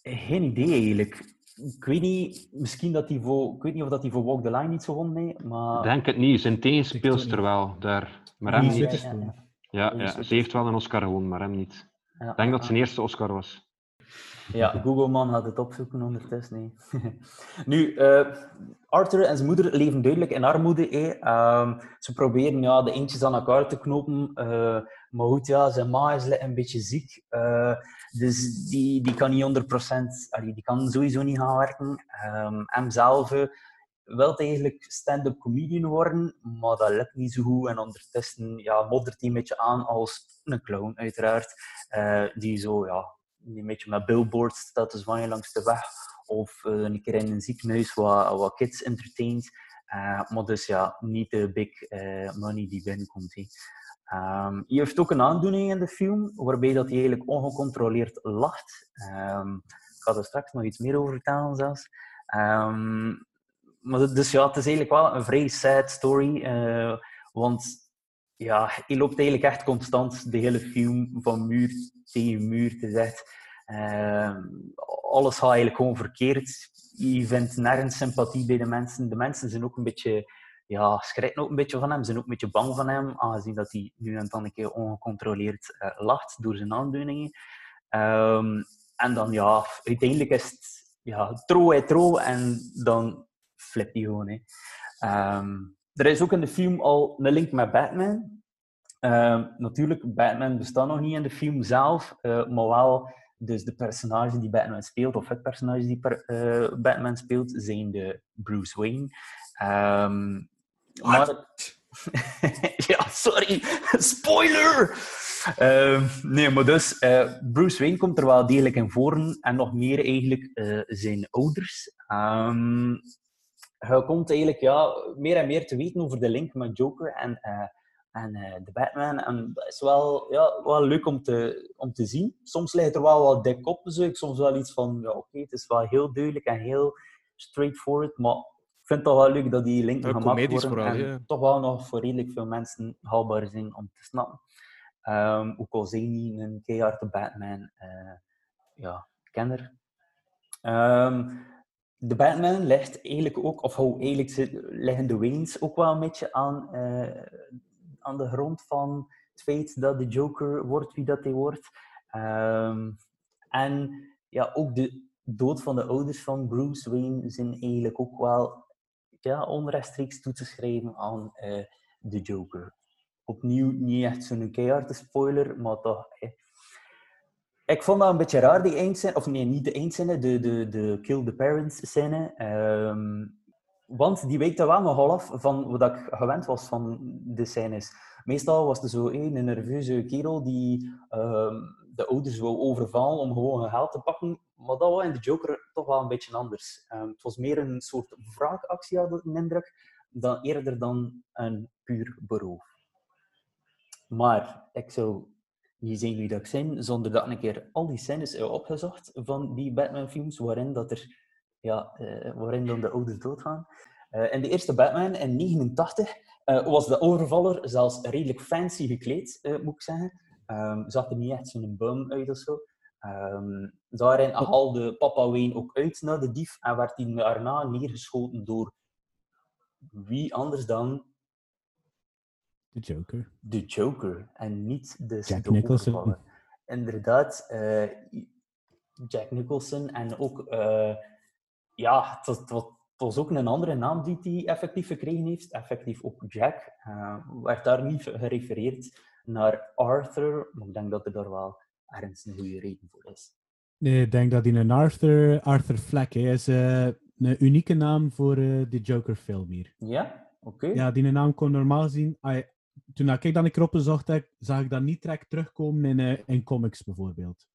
Geen idee eigenlijk. Ik weet niet, misschien dat hij voor, ik weet niet of dat hij voor Walk the Line iets gewonnen heeft, maar... Denk het niet. Zijn tegenspeelster niet. wel, daar. Maar hem niet. ja, ja. Ze heeft wel een Oscar gewonnen, maar hem niet. Ja, Ik denk dat zijn eerste Oscar was. Ja, Google-man gaat het opzoeken ondertussen. Nee. nu, eh, Arthur en zijn moeder leven duidelijk in armoede. Ehm, ze proberen ja, de eentjes aan elkaar te knopen. eh, maar goed, ja, zijn ma is een beetje ziek. eh, dus die, die kan niet 100%, allee, die kan sowieso niet gaan werken. Ehm hem zelf eh, wil eigenlijk stand-up comedian worden, maar dat lukt niet zo goed. En ondertussen ja, moddert hij een beetje aan als een clown, uiteraard. Eh, die zo, ja, een beetje met billboards staat te zwaaien langs de weg. Of eh, een keer in een ziekenhuis wat, wat kids entertaint. Eh, maar dus ja, niet de big eh, money die binnenkomt. hè. Ehm, hij heeft ook een aandoening in de film, waarbij dat hij eigenlijk ongecontroleerd lacht. Ehm, ik ga er straks nog iets meer over vertellen zelfs. Ehm, maar dus ja, het is eigenlijk wel een vrij sad story. want ja, hij loopt eigenlijk echt constant de hele film van muur tegen muur. te zegt. Ehm, alles gaat eigenlijk gewoon verkeerd. Je vindt nergens sympathie bij de mensen. De mensen zijn ook een beetje, ja, schrikken ook een beetje van hem, zijn ook een beetje bang van hem, aangezien dat hij nu en dan een keer ongecontroleerd eh, lacht door zijn aandoeningen. Ehm, en dan, ja, uiteindelijk is het ja, tro en tro en dan flipt hij gewoon. Ehm, er is ook in de film al een link met Batman. Ehm, natuurlijk, Batman bestaat nog niet in de film zelf, eh, maar wel dus de personage die Batman speelt, of het personage die per- eh, Batman speelt, zijn de Bruce Wayne. Ehm, Maar... ja, sorry. Spoiler! Ehm, nee, maar dus, eh, Bruce Wayne komt er wel degelijk in voor. En nog meer eigenlijk zijn ouders. Ehm, hij komt eigenlijk ja, meer en meer te weten over de link met Joker en, eh, en eh, de Batman. En dat is wel, ja, wel leuk om te, om te zien. Soms ligt er wel wat dik op, zo. Ik soms wel iets van, ja, oké, het is wel heel duidelijk en heel straightforward, maar ik vind het wel leuk dat die linken Ja, gemaakt worden vooral, en ja. toch wel nog voor redelijk veel mensen haalbaar zijn om te snappen. Ehm ook al zijn niet een keiharde Batman eh, ja, kenner. Ehm, de Batman ligt eigenlijk ook, of hoe eigenlijk liggen de Waynes ook wel een beetje aan, eh, aan de grond van het feit dat de Joker wordt wie dat hij wordt. Ehm, en ja, ook de dood van de ouders van Bruce Wayne zijn eigenlijk ook wel ja, onrechtstreeks toe te schrijven aan eh, de Joker. Opnieuw niet echt zo'n keiharde spoiler, maar toch. eh. Ik vond dat een beetje raar, die eindscène. Of nee, niet de eindscène, de, de, de Kill the Parents scène. Ehm, want die wijkt er wel nogal af van wat ik gewend was van de scènes. Meestal was er zo een, een nerveuze kerel die ehm, de ouders wou overvallen om gewoon hun geld te pakken. Maar dat was in de Joker toch wel een beetje anders. Ehm, het was meer een soort wraakactie, had ik de indruk, dan, eerder dan een puur beroof. Maar ik zou niet zijn wie dat ik ben, zonder dat ik een keer al die scènes heb opgezocht van die Batman-films, waarin, dat er, ja, eh, waarin dan de ouders doodgaan. Eh in de eerste Batman in 89 eh, was de overvaller zelfs redelijk fancy gekleed, moet ik zeggen. Ehm zag er niet echt zo'n bum uit of zo. Ehm, daarin haalde papa Wayne ook uit naar de dief en werd hij daarna neergeschoten door wie anders dan De Joker. de Joker en niet de, Jack Nicholson. Inderdaad, eh, Jack Nicholson en ook, eh, ja, het was, ook een andere naam die hij effectief gekregen heeft, effectief ook Jack. Eh, werd daar niet gerefereerd naar Arthur, maar ik denk dat er daar wel ergens een goede reden voor is. Nee, ik denk dat hij een Arthur, Arthur Fleck hè, is. een unieke naam voor de Joker-film hier. Ja, oké. Ja, die naam kon normaal gezien. Toen ik dan keer opgezocht heb, zag ik dat niet direct terugkomen in, eh, in comics bijvoorbeeld.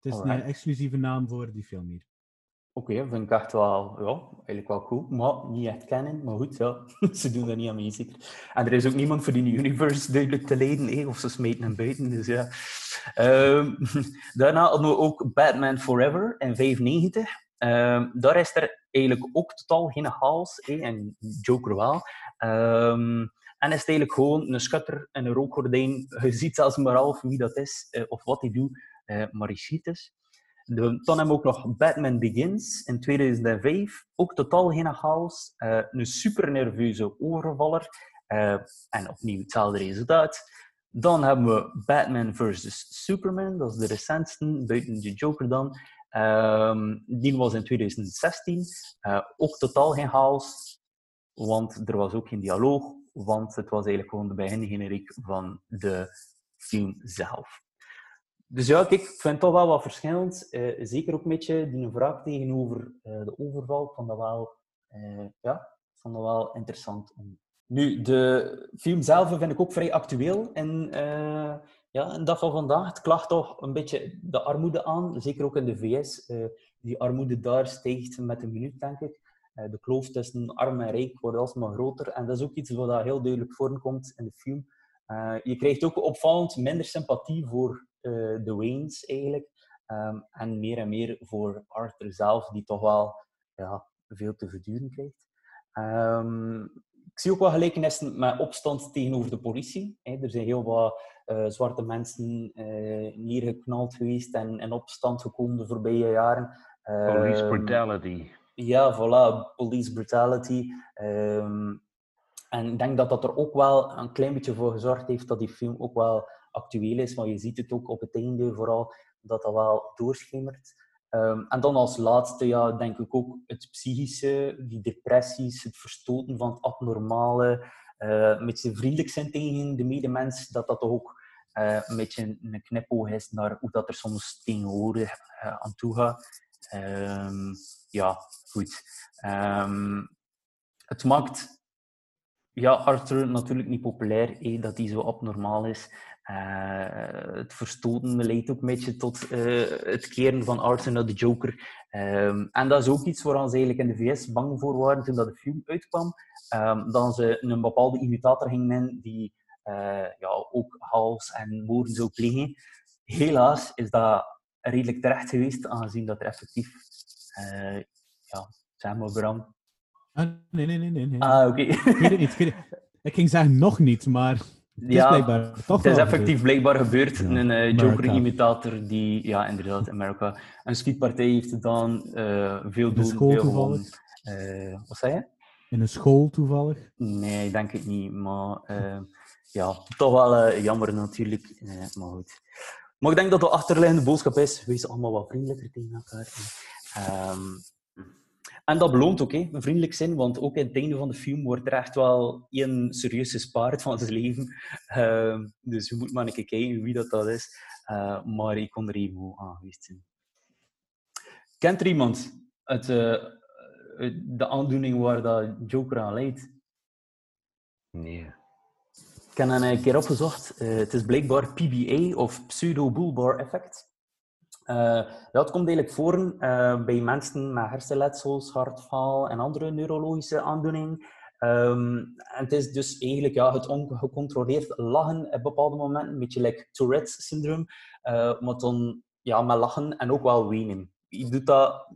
Het is een exclusieve naam voor die film hier. Oké, vind ik echt wel, ja, eigenlijk wel cool. Maar niet echt kennen, maar goed, ja. ze doen dat niet aan mee, zeker. En er is ook niemand voor die universe duidelijk te leiden, hè, of ze smeten hem buiten, dus ja. Ehm, daarna hadden we ook Batman Forever in 95. Ehm, daar is er eigenlijk ook totaal geen hè, en Joker wel. Ehm, en is het eigenlijk gewoon een schutter en een rookgordijn. Je ziet zelfs maar half wie dat is, eh, of wat hij doet, eh, maar hij schiet dus. De, dan hebben we ook nog Batman Begins in 2005. Ook totaal geen chaos. Eh, een super nerveuze overvaller. En opnieuw hetzelfde resultaat. Dan hebben we Batman vs. Superman. Dat is de recentste, buiten de Joker dan. Ehm, die was in 2016. Eh, ook totaal geen chaos. Want er was ook geen dialoog. Want het was eigenlijk gewoon de begingeneriek van de film zelf. Dus ja, ik vind toch wel wat verschillend. Eh, zeker ook een beetje die wraak tegenover eh, de overval. Ik vond dat wel, eh, ja, vond dat wel interessant. Om... Nu, de film zelf vind ik ook vrij actueel. En ja, een dag van vandaag, het klaagt toch een beetje de armoede aan. Zeker ook in de VS. Die armoede daar stijgt met een minuut, denk ik. Eh, de kloof tussen arm en rijk wordt alsmaar groter. En dat is ook iets wat heel duidelijk voorkomt in de film. Eh, je krijgt ook opvallend minder sympathie voor eh, de Waynes eigenlijk. Ehm, en meer en meer voor Arthur zelf, die toch wel ja, veel te verduren krijgt. Ehm, ik zie ook wel gelijkenissen met opstand tegenover de politie. Er zijn heel wat zwarte mensen eh, neergeknald geweest en in opstand gekomen de voorbije jaren. Police Ehm, brutality. Ja, voilà, police brutality. Ehm, en ik denk dat dat er ook wel een klein beetje voor gezorgd heeft dat die film ook wel actueel is. Want je ziet het ook op het einde vooral, dat dat wel doorschemert. Ehm, en dan als laatste, ja, denk ik ook het psychische, die depressies, het verstoten van het abnormale, eh, een beetje vriendelijk zijn tegen de medemens, dat dat toch ook eh, een beetje een knipoog is naar hoe dat er soms tegenwoordig eh, aan toe gaat. Ehm, ja, goed. Ehm, het maakt Ja, Arthur natuurlijk niet populair, hé, dat hij zo abnormaal is. Eh, het verstoten leidt ook een beetje tot eh, het keren van Arthur naar de Joker. Ehm, en dat is ook iets waar ze eigenlijk in de VS bang voor waren toen dat de film uitkwam. Ehm, dat ze een bepaalde imitator gingen nemen die eh, ja, ook hals en moorden zou plegen. Helaas is dat redelijk terecht geweest, aangezien dat er effectief... eh, ja, zeg maar Bram. Ah, nee, nee, nee, nee. nee. Ah, oké. Ik. Ik, ging zeggen nog niet, maar het is Ja, blijkbaar toch Het is effectief blijkbaar gebeurd. Ja, Een eh. Joker-imitator die, ja, inderdaad, Amerika, een schietpartij heeft gedaan. eh, veel school veel toevallig. wat zei je? In een school toevallig. Nee, ik denk het niet. Maar ja, toch wel jammer natuurlijk. Maar goed. Maar ik denk dat de achterliggende boodschap is: wees allemaal wat vriendelijker tegen elkaar. Ehm, en dat beloont ook, hè, vriendelijk zijn, want ook in het einde van de film wordt er echt wel een serieus gespaard van zijn leven. Ehm, dus je moet maar een keer kijken wie dat, dat is. Eh, maar ik kon er even aan geweest zijn. Kent er iemand uit eh, uit de aandoening waar dat Joker aan leidt? Nee. Ik heb dat een keer opgezocht. Eh, het is blijkbaar PBA of pseudo-bulbar effect. Eh, dat komt eigenlijk voor eh, bij mensen met hersenletsels, hartfaal en andere neurologische aandoeningen. Ehm, en het is dus eigenlijk ja, het ongecontroleerd lachen op bepaalde momenten, een beetje like Tourette's syndroom, eh, maar dan ja, met lachen en ook wel wenen. Je doet dat,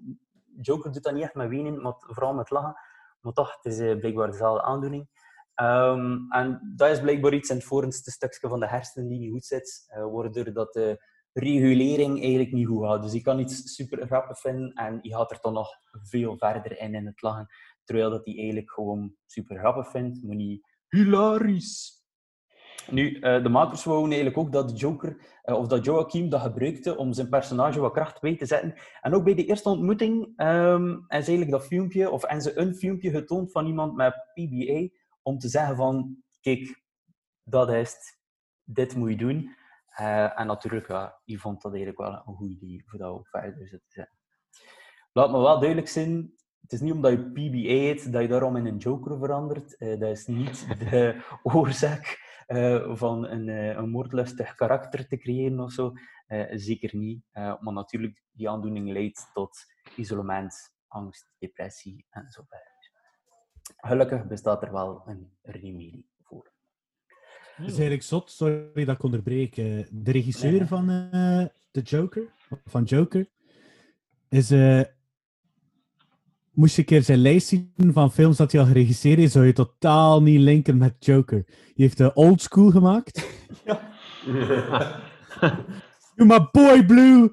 Joker doet dat niet echt met wenen, maar vooral met lachen. Maar toch, het is eh, blijkbaar dezelfde aandoening. Ehm, en dat is blijkbaar iets in het voorste stukje van de hersenen die niet goed zit, eh, waardoor dat de regulering eigenlijk niet goed gaat. Dus je kan iets super grappig vinden en je gaat er dan nog veel verder in in het lachen, terwijl dat hij eigenlijk gewoon super grappig vindt, maar niet hilarisch. Nu, eh, de makers wouden eigenlijk ook dat Joker, eh, of dat Joaquin dat gebruikte om zijn personage wat kracht bij te zetten. En ook bij de eerste ontmoeting ehm is eigenlijk dat filmpje, of en ze een filmpje getoond van iemand met PBA, om te zeggen van, kijk, dat is dit moet je doen. Eh, en natuurlijk, ja, je vond dat eigenlijk wel een goed idee voor dat ook verder te zetten. Laat me wel duidelijk zijn, het is niet omdat je PBA heet dat je daarom in een Joker verandert. Eh, dat is niet de oorzaak eh, van een, een moordlustig karakter te creëren of zo. Zeker niet. Maar natuurlijk, die aandoening leidt tot isolement, angst, depressie en zo verder. Gelukkig bestaat er wel een remedie Het is eigenlijk zot, sorry dat ik onderbreek. eh, de regisseur Nee, nee. van eh The Joker, van Joker, is... eh, moest je een keer zijn lijst zien van films dat hij al geregisseerd heeft, zou je totaal niet linken met Joker. Hij heeft de Old School gemaakt. You're my boy Blue!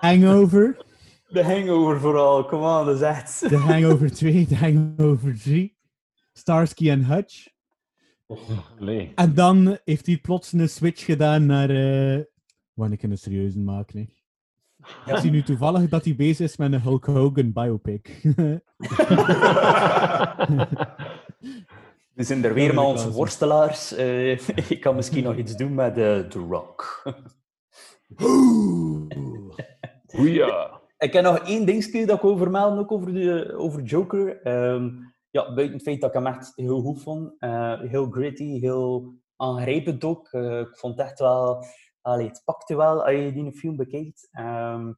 Hangover. De hangover vooral, come on, dat is echt... The Hangover 2, The Hangover 3. Starsky en Hutch. Nee. En dan heeft hij plots een switch gedaan naar... eh wanneer ik een serieuze maken, hè. Ik zie nu toevallig dat hij bezig is met een Hulk Hogan biopic. We zijn er weer met de onze worstelaars. Eh, ik kan misschien nog iets doen met eh, The Rock. Goeia. Ik heb nog één dingetje dat ik over melden, ook over, de, over Joker. Ehm, ja, buiten het feit dat ik hem echt heel goed vond. Eh, heel gritty, heel aangrijpend ook. Eh, ik vond het echt wel... Allee, het pakte wel als je die film bekijkt. Ehm,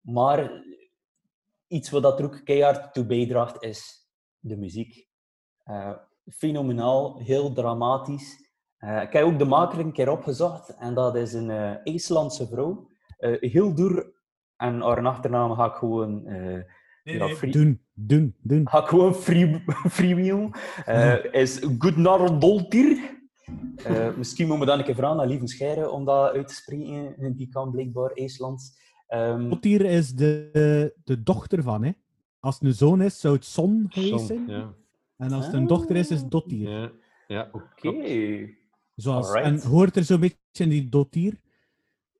maar iets wat dat er ook keihard toe bijdraagt, is de muziek. Eh, fenomenaal, heel dramatisch. Ik heb ook de maker een keer opgezocht en dat is een IJslandse vrouw. Eh Hildur en haar achternaam ga ik gewoon... ja, free- Doen, doen, doen. ga ik gewoon free, freewheel. Eh is Gudnardoltir. Eh misschien moeten we dan een keer vragen aan Lieven Scheire om dat uit te spreken. Die kan blijkbaar IJslands. Ehm, Dottir is de, de dochter van, hè. Als het een zoon is, zou het Son geweest zijn. Ja. En als het een dochter is, is het Dottir. Ja. Ja. Oké. Zoals. En hoort er zo'n beetje in die Dottir?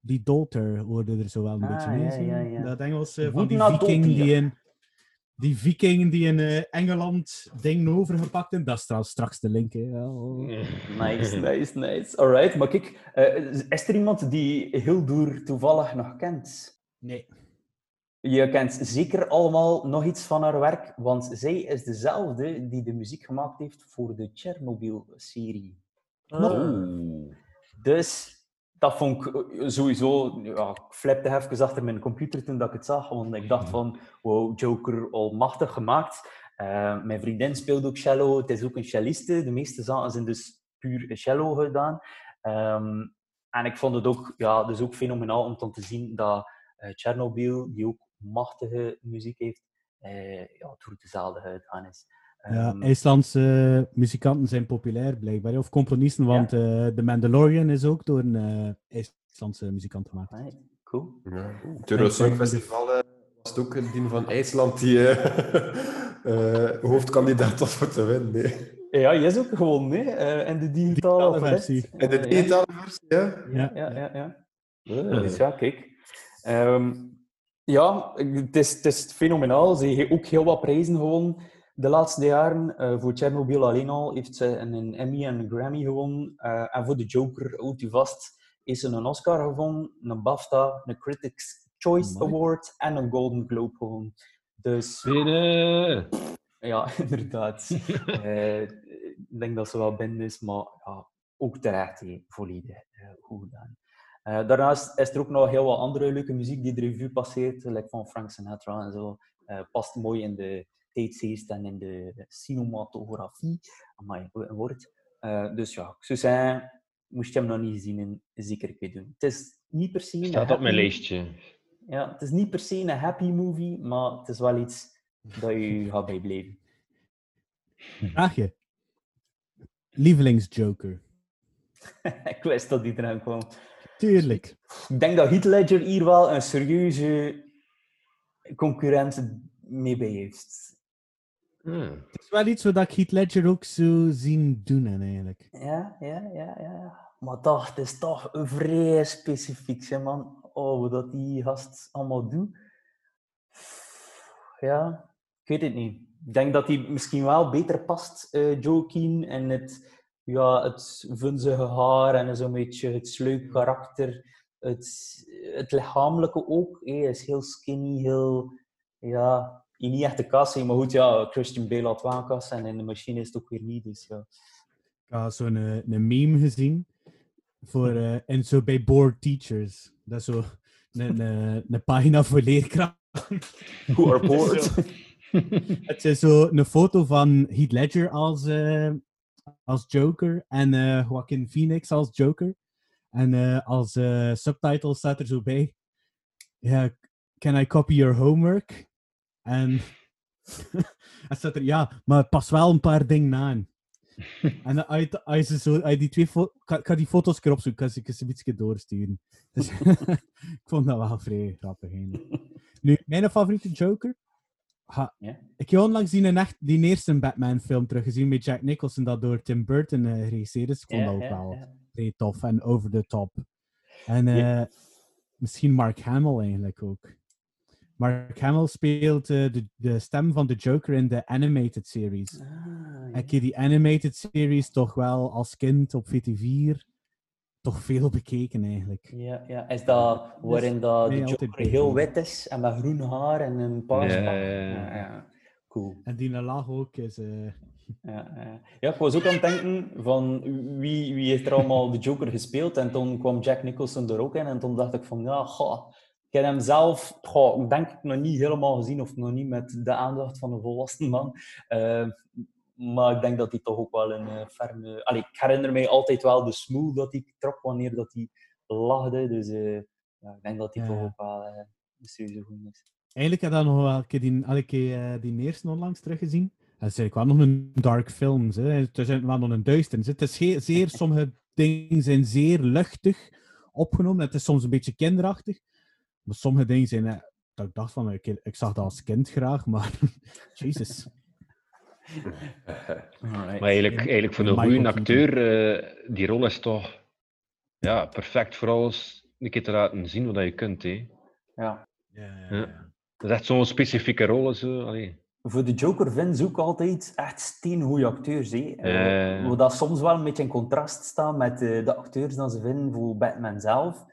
Die daughter hoorde er zo wel een Ah, beetje mee. ja, zo. ja, ja. Dat Engels eh, van die viking die in, die viking die in eh, Engeland dingen overgepakt hebben. Dat is trouwens straks de link. Hè. Oh. Nice, nice, nice. Alright, maar kijk, eh, is er iemand die Hildur toevallig nog kent? Nee. Je kent zeker allemaal nog iets van haar werk, want zij is dezelfde die de muziek gemaakt heeft voor de Chernobyl-serie. Oeh. Dus dat vond ik eh, sowieso... Ja, ik flipte even achter mijn computer toen dat ik het zag, want ik dacht van, wow, Joker almachtig gemaakt. Eh, mijn vriendin speelt ook cello, het is ook een celliste. De meeste zaken zijn dus puur cello gedaan. Ehm, en ik vond het ook, ja, dus ook fenomenaal om dan te zien dat eh Chernobyl, die ook machtige muziek heeft, eh, ja, door dezelfde gedaan is. Ja, Ehm, IJslandse muzikanten zijn populair blijkbaar. Of componisten, want eh The Mandalorian is ook door een eh, IJslandse muzikant gemaakt. nee, cool. Ja. Het eh, was het ook een ding van IJsland die eh, eh, hoofdkandidaat was voor te winnen. Nee. Ja, je is ook gewoon mee eh, in de digitale Digitale versie. En de Eh, digitale versie, ja? Ja. Ja, ja, ja. Dus ja, kijk. Ehm, ja, het is, het is fenomenaal. Ze heeft ook heel wat prijzen gewonnen de laatste jaren. Eh, voor Chernobyl alleen al heeft ze een, een Emmy en een Grammy gewonnen. Eh, en voor de Joker, houdt u vast, is ze een Oscar gewonnen, een BAFTA, een Critics' Choice. Award en een Golden Globe gewonnen. Dus Binnen. ja, inderdaad. Eh, ik denk dat ze wel binnen is, maar ja, ook terecht hè, volledig goed gedaan. Daarnaast is er ook nog heel wat andere leuke muziek die de revue passeert, like van Frank Sinatra en zo. Past mooi in de tijdsgeest en in de cinematografie. Amai, wat een woord. Eh, dus ja, ik zou zeggen, moest je hem nog niet gezien hebben, zeker een keer doen. Het is niet per se een Staat op mijn happy- lijstje. Ja, het is niet per se een happy movie, maar het is wel iets dat je gaat bijblijven. Vraagje. Lievelingsjoker. ik wist dat die eraan kwam. Tuurlijk. Ik denk dat Heath Ledger hier wel een serieuze concurrent mee bij heeft. Hmm. Het is wel iets wat ik Heath Ledger ook zo zien doen, en eigenlijk. Ja, ja, ja, ja. Maar toch, het is toch vrij specifiek, hè, man. Oh, hoe dat die gast allemaal doet. Ja, ik weet het niet. Ik denk dat hij misschien wel beter past, eh Joaquin, en het, ja, het vunzige haar en zo'n beetje het sluik karakter. Het, het lichamelijke ook. Hij is heel skinny, heel... Ja, niet echt de kas, hè, maar goed, ja, Christian Bale had wel een kas en in de machine is het ook weer niet, dus ja. Ik had zo'n eh, een meme gezien. Voor, eh, en zo bij Bored Teachers. Dat is zo een, een, een pagina voor leerkrachten. Who are bored. Het is zo een foto van Heath Ledger als, eh, als Joker en eh Joaquin Phoenix als Joker. En eh, als eh, subtitle staat er zo bij. Ja, can I copy your homework? En hij staat er, ja, maar pas wel een paar dingen aan. En als je zo, je die twee fo- ik ga, die foto's keer opzoeken, ik ze een beetje doorsturen. Dus, ik vond dat wel vrij grappig eigenlijk. Nu, mijn favoriete Joker? Ha, Ja? ik heb onlangs die, echt, die eerste Batman-film teruggezien met Jack Nicholson, dat door Tim Burton eh geregisseerd is. Ik vond Ja, dat ook ja, wel vrij tof en over the top. En eh, misschien Mark Hamill eigenlijk ook. Mark Hamill speelt eh, de, de stem van de Joker in de animated series. Ah, Ik heb die animated series toch wel als kind op VT4 toch veel bekeken eigenlijk. Ja, ja. Is dat waarin dat de Joker heel wit is en met groen haar en een paars Ja, pak? ja, ja. ja, ja. Cool. En die lach ook is... eh, Ja, ja. ja, ik was ook aan het denken van wie, wie heeft er allemaal de Joker gespeeld en toen kwam Jack Nicholson er ook in en toen dacht ik van ja, goh, ik heb hem zelf, goh, denk ik nog niet helemaal gezien of nog niet met de aandacht van een volwassen man. Eh, maar ik denk dat hij toch ook wel een eh, ferme... Allee, ik herinner mij altijd wel de smooth dat hij trok wanneer dat hij lachte, dus eh, ja, ik denk dat hij Ja, toch ook wel een serieuze goeie is. Eigenlijk heb ik nog wel een keer die, keer eh, die eerste onlangs teruggezien. Dat is eigenlijk wel nog een dark film. Hè. Het is wel nog een duisternis. Het is zeer, zeer, sommige dingen zijn zeer luchtig opgenomen. Het is soms een beetje kinderachtig. Maar sommige dingen zijn... eh, dat ik dacht van, ik, ik zag dat als kind graag, maar... Jezus. Alright. Maar eigenlijk, eigenlijk voor een goede acteur, eh, die rol is toch ja, perfect voor alles een keer te laten zien wat je kunt. Hè. Ja. Ja. Dat is echt zo'n specifieke rol. Zo. Allee. Voor de Joker vinden ze ook altijd echt steengoeie acteurs. Hè. Hoe dat soms wel een beetje in contrast staat met de acteurs die ze vinden voor Batman zelf.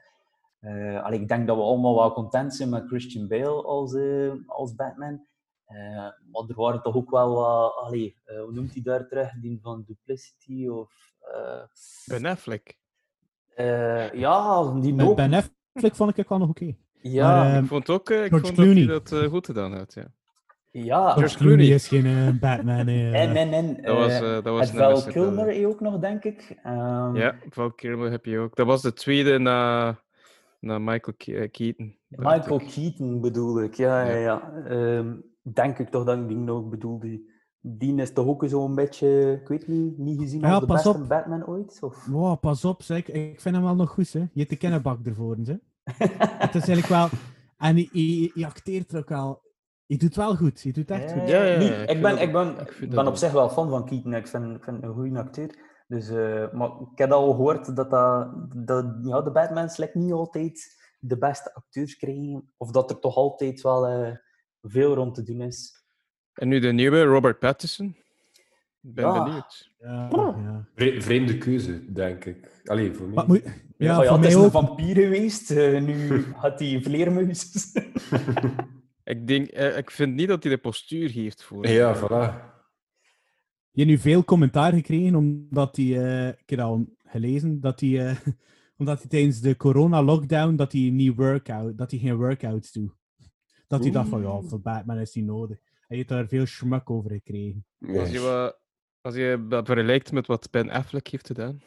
Eh, allee, ik denk dat we allemaal wel content zijn met Christian Bale als, eh, als Batman. Eh, maar er waren toch ook wel wat... allee, eh, hoe noemt hij daar terug? Die van Duplicity of... eh, Ben Affleck. eh, ja, die Met ook. Ben Affleck vond ik wel nog oké. Ja, Maar, Ik vond ook ik George vond dat hij dat goed gedaan had, ja. ja. George Clooney. Clooney is geen Batman. En, en, en. Dat was, dat was Val Kilmer wel. ook nog, denk ik. Ehm, Ja, Val Kilmer heb je ook. Dat was de tweede na, na Michael Ke- eh, Keaton. Michael ik. Keaton bedoel ik, ja, ja, Ja. ja. Ehm, denk ik toch dat ik die nog bedoelde. Die is toch ook zo'n beetje, ik weet niet, niet gezien Ja, als de beste op. Batman ooit? Of? Wow, pas op, zeg. Ik vind hem wel nog goed, hè. Je hebt de kennenbak ervoor, hè. Het is eigenlijk wel... En hij, hij, hij acteert er ook wel... Hij doet wel goed. Hij doet echt goed. Ja, ja, ja, ik ben, dat- ik ben, ik ben op zich wel fan van Keaton. Ik vind, ik vind hem een goede acteur. Dus, eh, maar ik heb al gehoord dat, dat, dat ja, de Batmans lijkt niet altijd de beste acteurs krijgen. Of dat er toch altijd wel eh, veel rond te doen is. En nu de nieuwe, Robert Pattinson. Ik ben Ja. benieuwd. Ja, ja. Vre- vreemde keuze, denk ik. Allee, voor mij. Moet... Ja, Oh ja, voor het is een vampier geweest. eh, nu had hij vleermuis. Ik, denk, eh, ik vind niet dat hij de postuur heeft voor. Ja, voilà. Je hebt nu veel commentaar gekregen, omdat hij, eh, ik heb al gelezen, dat hij, eh, omdat hij tijdens de corona-lockdown, dat hij niet workout, dat hij geen workouts doet. Dat hij dacht van, ja, voor Batman is die nodig. En je hebt daar veel schmak over gekregen. Als je, wat, als je dat vergelijkt met wat Ben Affleck heeft gedaan.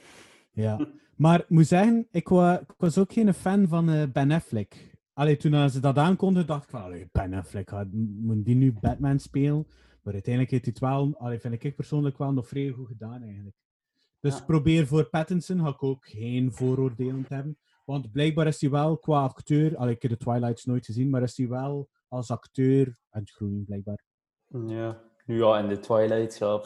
Ja. Maar ik moet zeggen, ik, wa, ik was ook geen fan van eh, Ben Affleck. Allee, toen ze dat aankondigden, dacht ik van, Ben Affleck, gaat, moet die nu Batman spelen? Maar uiteindelijk heeft hij het wel, allee, vind ik persoonlijk wel nog vrij goed gedaan eigenlijk. Dus Ja. probeer voor Pattinson, ga ik ook geen vooroordelen te hebben. Want blijkbaar is hij wel qua acteur, allee, ik heb de Twilights nooit gezien, maar is hij wel als acteur aan het groeien blijkbaar. Ja. Nu ja, in de Twilight, ja.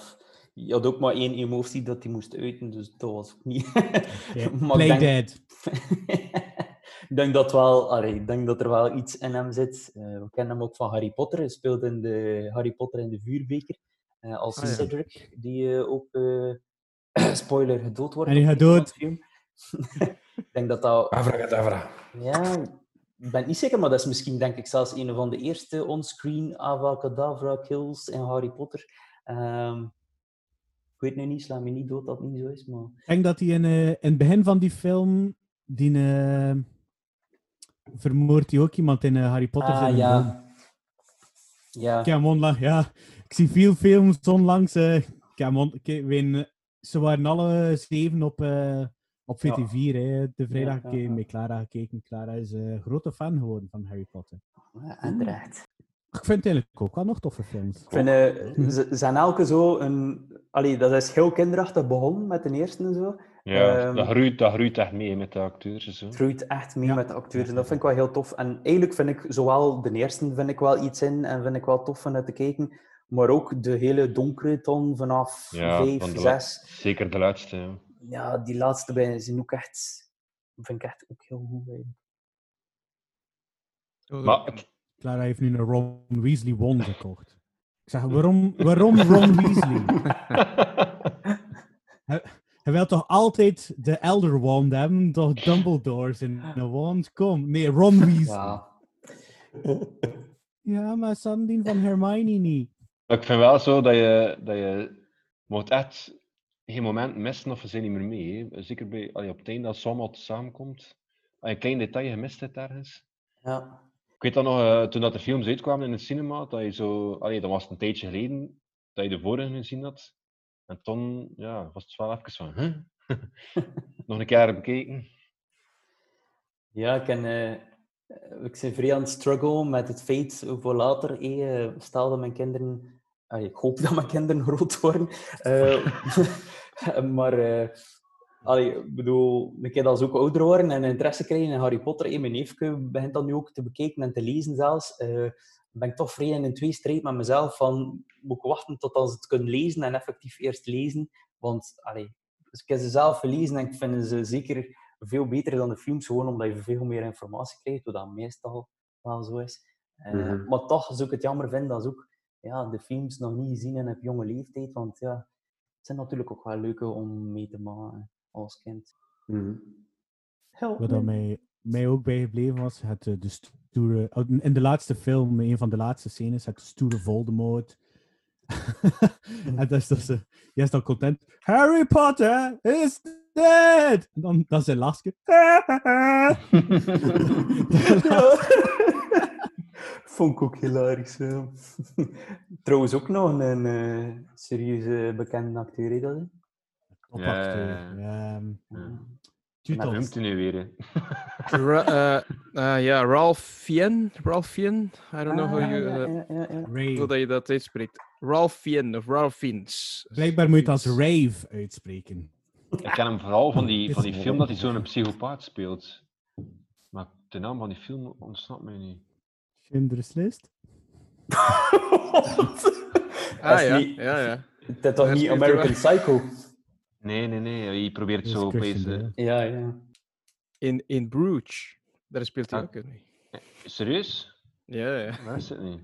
Je had ook maar één emotie dat hij moest uiten, dus dat was ook niet. Play denk, dead. ik denk dat wel, allee, ik denk dat er wel iets in hem zit. Eh, we kennen hem ook van Harry Potter. Hij speelt in de Harry Potter in de vuurbeker eh, als Ah, ja. Cedric, die eh, ook eh, spoiler gedood wordt. En hij gaat dood. van het film. ik denk dat dat Avracadabra. Ja, ik ben niet zeker, maar dat is misschien denk ik zelfs een van de eerste onscreen Avacadabra kills in Harry Potter. Ehm, ik weet nu niet, sla me niet dood dat het niet zo is, maar... Ik denk dat hij in, eh, in het begin van die film, die eh, vermoordt hij ook iemand in eh, Harry Potter. Ah, ja. Ja. Ik heb hem onlangs, ja, ik zie veel films onlangs. eh, ik heb hem on- ik weet, eh, ze waren alle zeven op, eh, op Ja. VT4. Hè. De vrijdag Ja, ja, met Clara gekeken. Clara is een grote fan geworden van Harry Potter. Ja, en terecht. Ik vind het eigenlijk ook wel nog toffe films. Ik vind, ze ze zijn elke zo een... Allee, dat is heel kinderachtig begonnen met de eerste en zo. Ja, Ehm, dat, groeit, dat groeit echt mee met de acteurs zo. Het groeit echt mee Ja. met de acteurs en dat vind ik wel heel tof. En eigenlijk vind ik zowel de eerste vind ik wel iets in en vind ik wel tof van uit te kijken, maar ook de hele donkere ton vanaf Ja, vijf, van zes. Zeker de laatste. Ja. Ja, die laatste bij zijn ook echt, vind ik echt ook heel goed. eigenlijk. Maar Clara heeft nu een Ron Weasley wand gekocht. Ik zeg, waarom, waarom Ron Weasley? Hij wil toch altijd de Elder Wand hebben? Toch Dumbledore's in een wand? Kom. Nee, Ron Weasley. Ja, Ja. maar Sandien van Hermione niet. Ik vind wel zo dat je, dat je moet echt geen moment missen of ze zijn niet meer mee. Hè. Zeker bij, allee, op het einde het allemaal samenkomt. Als je een klein detail gemist hebt ergens. ja. Ik weet dat nog, eh, toen dat de films uitkwamen in het cinema, dat je zo... Allee, dat was een tijdje geleden dat je de vorige gezien had. En toen ja, was het wel even van... Huh? nog een keer bekeken. Ja, ik, eh, ik ben vrij aan het struggle met het feit voor later. eh, stel dat mijn kinderen... ik hoop dat mijn kinderen groot worden. Eh, maar... eh, allee, ik bedoel, een keer dat ze ook ouder worden en interesse krijgen in Harry Potter, eh, mijn neefje begint dat nu ook te bekijken en te lezen zelfs, ben ik toch vrij in een tweestrijd met mezelf van, moet ik wachten tot als ze het kunnen lezen en effectief eerst lezen? Want, allee, dus ik heb ze zelf gelezen en ik vind ze zeker veel beter dan de films, gewoon omdat je veel meer informatie krijgt, wat dat meestal wel zo is. Eh, Mhm. Maar toch zou ik het jammer vinden dat ze ook ja, de films nog niet gezien hebben op jonge leeftijd, want ja, het zijn natuurlijk ook wel leuke om mee te maken als kind. Mhm. Help Wat me. mij mij ook bijgebleven was, het eh, de stoere, oh, in de laatste film, een van de laatste scènes, het stoere Voldemort. en dat is dat ze, jij is dan content. Harry Potter is dead! En dan, dan zijn lachje. Vond ik ook hilarisch. ja. Trouwens ook nog een eh, serieuze bekende acteur, hè, dat? Topacteur. Ehm, Noemt hij nu weer? Ra- eh, eh, ja, Ralph Fien. Ralph Fien. I don't know how Ah, you, ja, eh, ja, ja, ja. Ray. hoe dat je dat uitspreekt. Ralph Fien of Ralph Fiennes. Blijkbaar moet je het als Rave uitspreken. Ik ken hem vooral van die, van die film dat hij zo'n psychopaat speelt. Maar de naam van die film ontsnapt mij niet. Schindler's List. Ah ja, ja, ja. Dat is toch niet American Psycho? Nee, nee, nee. Hij probeert zo opeens... Eh. Ja, ja. In, in Bruges. Daar speelt hij Ah. ook in. serieus? Ja, ja. Waar is het niet?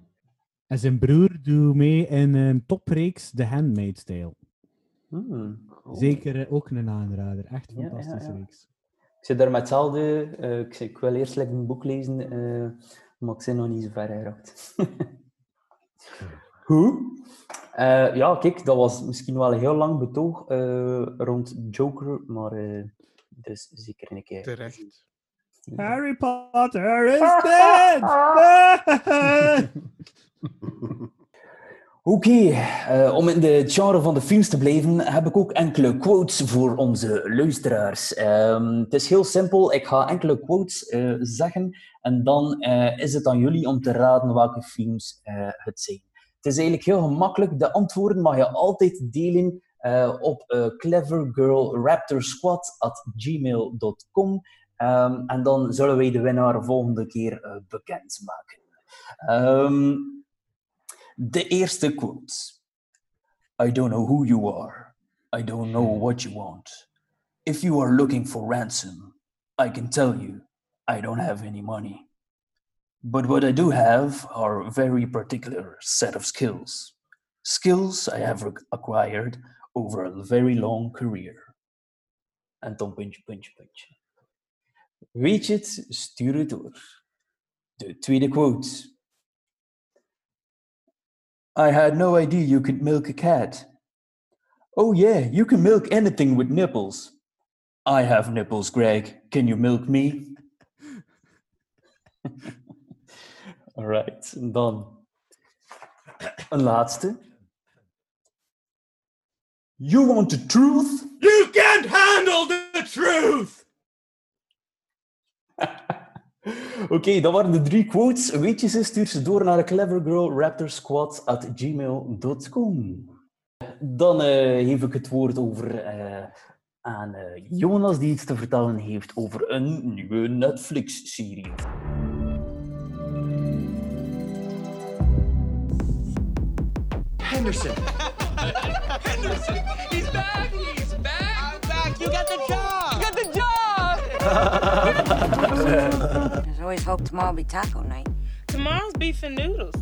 En zijn broer doet mee in een topreeks The Handmaid's Tale. Hmm. Zeker eh, ook een aanrader. Echt ja, fantastische ja. reeks. Ik zit daar met hetzelfde. eh, ik, wil eerst lekker een boek lezen, eh, maar ik ben nog niet zo ver geraakt. Hoe? Eh, ja, kijk, dat was misschien wel een heel lang betoog eh, rond Joker, maar eh dus zeker een keer. Terecht. Harry Potter is dead! Oké, eh, om in de genre van de films te blijven, heb ik ook enkele quotes voor onze luisteraars. Ehm, het is heel simpel, ik ga enkele quotes eh, zeggen en dan eh, is het aan jullie om te raden welke films eh, het zijn. Het is eigenlijk heel gemakkelijk, de antwoorden mag je altijd delen eh, op eh clevergirlraptorsquad.gmail.com Ehm, en dan zullen wij de winnaar volgende keer eh, bekendmaken. Ehm de eerste quote. I don't know who you are. I don't know what you want. If you are looking for ransom, I can tell you I don't have any money. But what I do have are a very particular set of skills. Skills I have ac- acquired over a very long career. Dan puntje, puntje, puntje. Weet? Stuur het door. De tweede quote. I had no idea you could milk a cat. Oh, yeah, you can milk anything with nipples. I have nipples, Greg. Can you milk me? All right, en dan een laatste. You want the truth? You can't handle the truth! Oké, dat waren de drie quotes. Weet je ze, stuur ze door naar clevergirlraptorsquad.gmail.com. Dan eh geef ik het woord over eh, aan eh, Jonas, die iets te vertellen heeft over een nieuwe Netflix-serie. Henderson. Henderson. He's back. He's back. I'm back. You got the job. You got the job. There's always hope tomorrow will be taco night. Tomorrow's beef and noodles.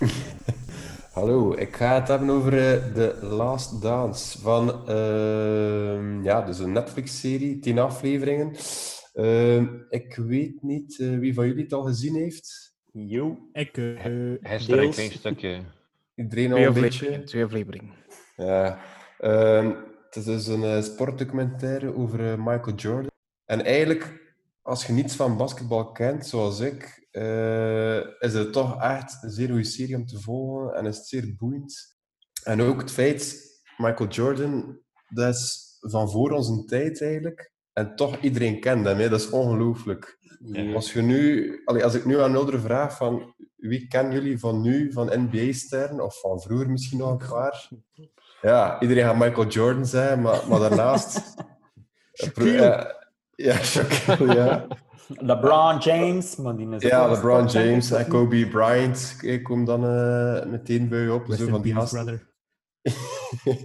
Hallo, ik ga het hebben over eh, The Last Dance van ehm, ja, dus een Netflix-serie, tien afleveringen. Ehm, ik weet niet eh, wie van jullie het al gezien heeft. Jo. Ik, Gisteren een klein stukje. Iedereen al Twee een beetje. Twee afleveringen. Ja. Ehm, het is dus een eh, sportdocumentaire over eh, Michael Jordan. En eigenlijk, als je niets van basketbal kent, zoals ik, eh, is het toch echt een zeer goede serie om te volgen en is het zeer boeiend. En ook het feit, Michael Jordan, dat is van voor onze tijd eigenlijk. En toch iedereen kent hem, hè. dat is ongelooflijk. Ja. Als, je nu, allee, als ik nu aan ouderen vraag van wie kennen jullie van nu, van NBA-sterren, of van vroeger misschien nog een paar? Ja, iedereen gaat Michael Jordan zijn, maar, maar daarnaast... Shaquille. Ja, ja, Shaquille, ja. LeBron James, maar die is Ja, LeBron James en Kobe Bryant eh, komen dan eh, meteen bij je op. Zo van die brother.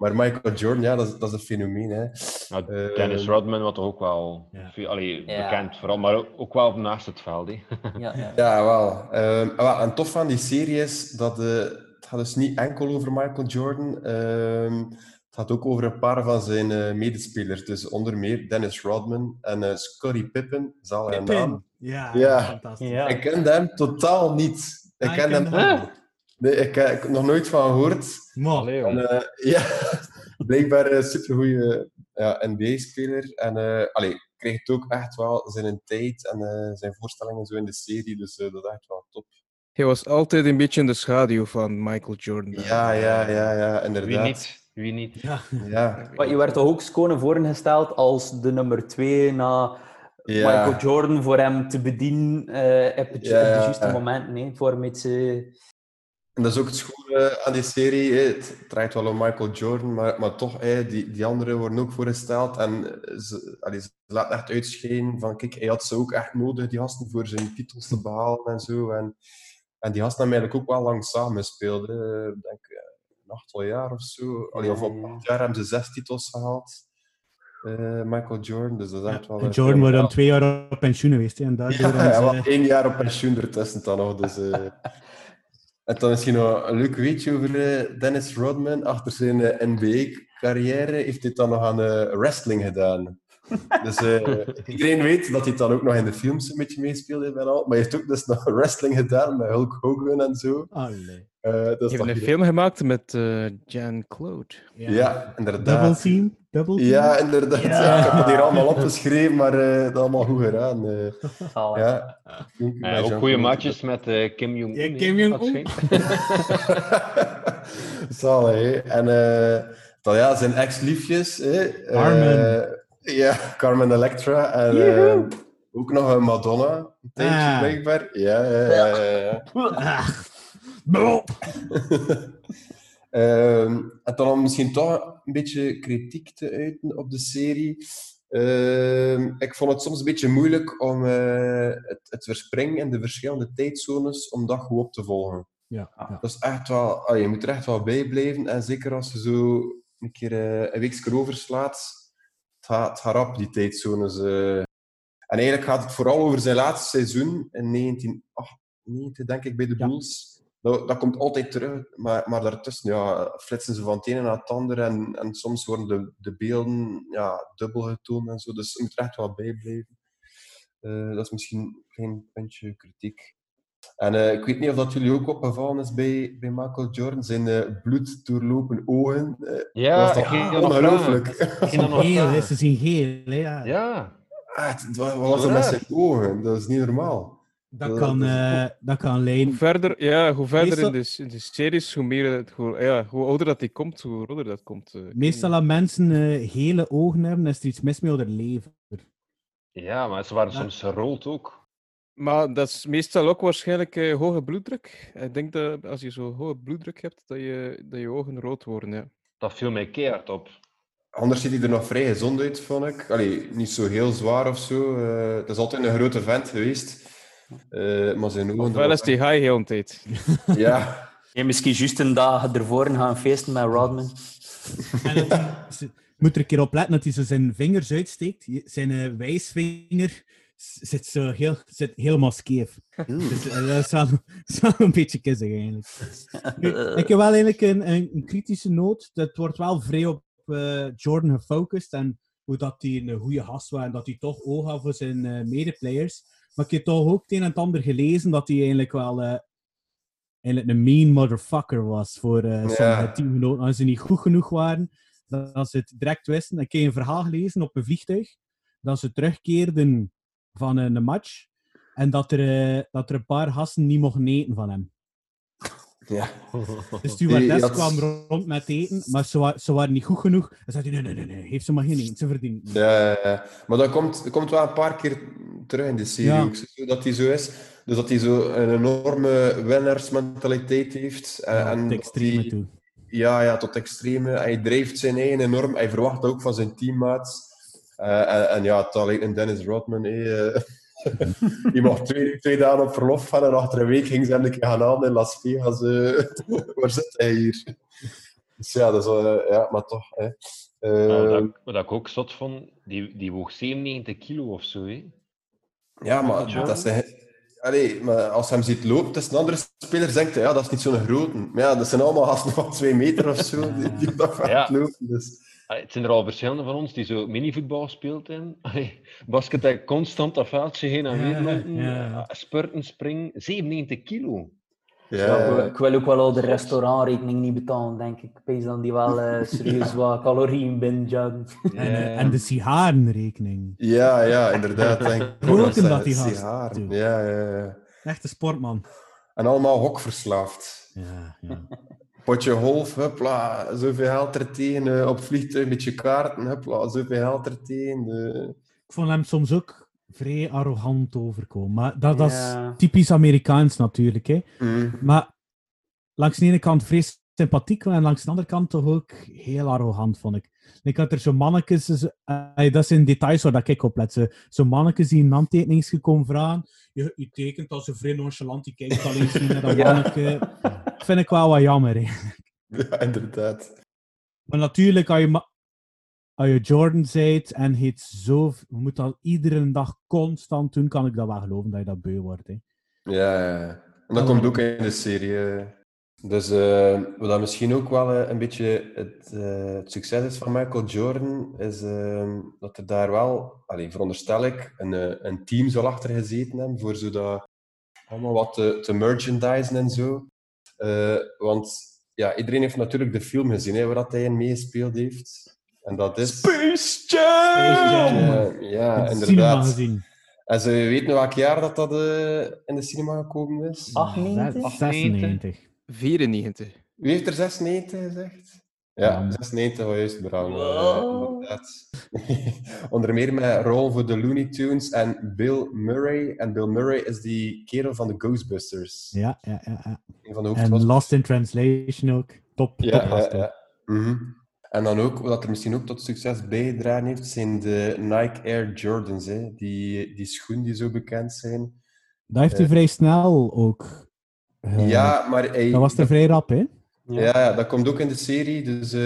maar Michael Jordan, ja, dat is, dat is een fenomeen. Hè. Nou, Dennis Rodman, wat ook wel Ja. veel- allee, Ja. bekend vooral, maar ook- wel naast het veld. Hè. Ja, ja. Ja, wel. Ehm, wel, en tof van die serie is dat eh, het gaat dus niet enkel over Michael Jordan. Ehm, Het gaat ook over een paar van zijn eh, medespelers. Dus onder meer Dennis Rodman en eh Scottie Pippen. Zal hij Pippen. naam. Ja, ja. fantastisch. Ja. Ik ken hem totaal niet. Ik Ah, ken hem ken hem. Nee, ik heb ik heb nog nooit van gehoord. Maar, Allee, En, jong. eh, ja, blijkbaar een supergoeie ja, NBA-speler. En eh allee, krijgt ook echt wel zijn tijd en eh, zijn voorstellingen zo in de serie. Dus eh, dat is echt wel top. Hij was altijd een beetje in de schaduw van Michael Jordan. Ja, ja, ja, ja, inderdaad. Wie niet? Wie niet? ja. Ja, Maar je werd toch ook Skone voorgesteld als de nummer twee na Ja. Michael Jordan voor hem te bedienen eh, op het, Ja, op de ja, juiste ja. moment. Nee, voor met ze... en dat is ook het schoon aan die serie. Het draait wel om Michael Jordan, maar, maar toch, die, die anderen worden ook voorgesteld. En ze, allee, ze laten echt uitschijnen van, kijk, hij had ze ook echt nodig, die gasten, voor zijn titels te behalen en zo. En, en die gasten hebben eigenlijk ook wel lang samengespeeld. hè. Ik denk eh, een achttal jaar of zo. Allee, of op acht jaar hebben ze zes titels gehaald. eh, Michael Jordan, dus dat is echt wel... Een Jordan wordt dan twee jaar op pensioen geweest. hè, En daardoor Ja, hij was één jaar op pensioen ertussen dan nog. Dus, eh. En dan misschien nog een leuk weetje over eh, Dennis Rodman. Achter zijn eh, NBA-carrière heeft hij dan nog aan eh, wrestling gedaan. Dus iedereen weet dat hij dan ook nog in de films een beetje meespeelde en al. Maar hij heeft ook dus nog wrestling gedaan met Hulk Hogan en zo. Allee. Eh, dat toch een film gemaakt met eh Jean-Claude. Ja, inderdaad. Double team? Double team? Ja, inderdaad. Ja. Ik heb het hier allemaal opgeschreven, maar eh, dat allemaal goed gedaan. eh. Ja. Ook goede maatjes met eh, Kim Jong-un. Ja, Kim Jong-un. dat. Zalig, hè. En eh, dan ja, zijn ex-liefjes. hè. Eh, Carmen. ja, Carmen Electra. En ook nog een Madonna. Een tijdje, Ah. blijkbaar. Ja, ja, ja. Ah. Ehm, en dan om misschien toch een beetje kritiek te uiten op de serie. Ehm, ik vond het soms een beetje moeilijk om eh, het, het verspringen in de verschillende tijdzones, om dat goed op te volgen. Ja, ja. Dat is echt wel, je moet er echt wel bij blijven. En zeker als je zo een keer eh, een weekje overslaat, het gaat, het gaat rap, die tijdzones. eh. En eigenlijk gaat het vooral over zijn laatste seizoen in 1998, denk ik, bij de Ja. Bulls. Dat, dat komt altijd terug, maar, maar daartussen ja, flitsen ze van het ene naar het andere. En, en soms worden de, de beelden ja, dubbel getoond en zo. Dus je moet er echt wel bij blijven. Eh, dat is misschien een klein puntje kritiek. En eh, ik weet niet of dat jullie ook opgevallen is bij, bij Michael Jordan, zijn eh, bloed doorlopen ogen. Ja, toch dat ongelooflijk. Ik ging dat nog Geel, ze zien geel. Hè, ja. Ja. Ah, het- wat wat was er met zijn ogen? Dat is niet normaal. Dat, kan, eh, dat kan Hoe leiden. verder, ja, hoe verder in de, in de series, hoe, meer, het- hoe, ja, hoe ouder dat die komt, hoe roder dat komt. eh. Meestal als mensen eh, gele ogen hebben, is er iets mis met hun lever. ja, maar ze waren Ja. soms gerold ook. Maar dat is meestal ook waarschijnlijk eh, hoge bloeddruk. Ik denk dat als je zo hoge bloeddruk hebt, dat je, dat je ogen rood worden. Ja. Dat viel mij keihard op. Anders ziet hij er nog vrij gezond uit, vond ik. Allee, niet zo heel zwaar of zo. eh, het is altijd een grote vent geweest. Eh, maar zijn ogen... Ofwel is die high heel de tijd. Ja. Ja, misschien juist een dag ervoor gaan feesten met Rodman. En moet er een keer op letten dat hij zo zijn vingers uitsteekt. Je- Zijn eh, wijsvinger zit, zo heel, zit helemaal scheef. Dus, eh, dat is wel, is wel een beetje kissig eigenlijk. Nu, ik heb wel eigenlijk een, een, een kritische noot. Dat wordt wel vrij op eh, Jordan gefocust en hoe dat hij een goede gast was en dat hij toch oog had voor zijn eh, medeplayers. Maar ik heb toch ook het een en het ander gelezen dat hij eigenlijk wel eh, eigenlijk een mean motherfucker was voor eh sommige Ja. teamgenoten. Als ze niet goed genoeg waren, dat dat ze het direct wisten. Ik heb een verhaal gelezen op een vliegtuig dat ze terugkeerden van een match en dat er, eh, dat er een paar gasten niet mochten eten van hem. Ja. De stewardess had- kwam rond met eten, maar ze, wa- ze waren niet goed genoeg. Dan zei nee, nee, nee, nee, geef ze maar geen eten, ze verdienen. Ja, maar dat komt, dat komt wel een paar keer terug in de serie Ja. ook, zo, dat hij zo is. Dus dat hij zo een enorme winnaarsmentaliteit heeft. En, Ja, en tot extreme toe. Ja, ja, tot extreme. Hij drijft zijn eigen enorm. Hij verwacht ook van zijn teammaats. Eh, en, en ja, het alleen een Dennis Rodman. eh, die mocht twee, twee dagen op verlof gaan en achter een week ging ze hem een keer gaan halen in Las Vegas. eh. waar zit hij hier? Dus ja, dat is, eh, ja maar toch. Hè. Nou, wat, ik, wat ik ook zot vond, die, die woog 97 kilo of zo. Hè. Ja, maar dat zijn, Allee, maar als hij hem ziet lopen tussen andere spelers, denkt hij, ja, dat is niet zo'n grote. Maar ja, dat zijn allemaal gasten van twee meter of zo, die, die dat Ja. lopen. Dus. Ah, Het zijn er al verschillende van ons die zo minivoetbal speelt in. Basket dat constant dat veldje heen en weer lopen. ja. eh, Spurten, springen. 97 kilo. Ja, ik, wil ook wel al de restaurantrekening niet betalen, denk ik. Ik dan die wel eh, serieus wat calorieën binnenjuggen. En, eh, en de sigarenrekening. Ja, ja, inderdaad. Denk ik. Roken dat die gast sigaren. Ja, ja, ja. Echte sportman. En allemaal hokverslaafd. Ja, ja. Potje golf, hupla, zoveel geld er tegen. eh, op vliegtuig, een beetje kaarten, hupla, zoveel geld er tegen. Ik vond hem soms ook vrij arrogant overkomen. Maar dat, dat Ja. is typisch Amerikaans natuurlijk. Hè. Mm. Maar langs de ene kant vrij sympathiek en langs de andere kant toch ook heel arrogant, vond ik. Ik had er zo mannetjes, eh, dat zijn details waar dat ik op let. Zo, mannetjes die een handtekening komen vragen. Je, je tekent als een vrij nonchalant, die kijkt alleen niet naar dat Ja. mannetje. Vind ik wel wat jammer. Hè. Ja, inderdaad. Maar natuurlijk, als je, als je Jordan zijt en je het zo, je moet dat iedere dag constant doen, kan ik dat wel geloven dat je dat beu wordt. Hè. Ja, ja. En dat komt ook in de serie. Dus eh, wat dat misschien ook wel eh, een beetje het, eh, het succes is van Michael Jordan, is eh, dat er daar wel, allee, veronderstel ik, een, eh, een team zal achter gezeten hebben voor zodat allemaal wat te, te merchandisen en zo. Eh, want ja, iedereen heeft natuurlijk de film gezien hè, waar dat hij in meegespeeld heeft. En dat is... Space Jam! Ja, inderdaad. En ze weten welk jaar dat, dat eh, in de cinema gekomen is? 98? 96. 94. Wie heeft er 96 gezegd? Ja, 96 was juist, Bram. inderdaad. Onder meer met rol voor de Looney Tunes en Bill Murray. En Bill Murray is die kerel van de Ghostbusters. Ja, ja, ja. ja. Een van de En. Lost in Translation ook. Top, Ja, top ja. Mhm. En dan ook, wat er misschien ook tot succes bijgedragen heeft, zijn de Nike Air Jordans. Hè. Die, die schoen die zo bekend zijn. Dat heeft hij Eh, vrij snel ook. Ja, maar hij... Dat was er vrij rap, hè? Ja. ja, dat komt ook in de serie. Dus eh,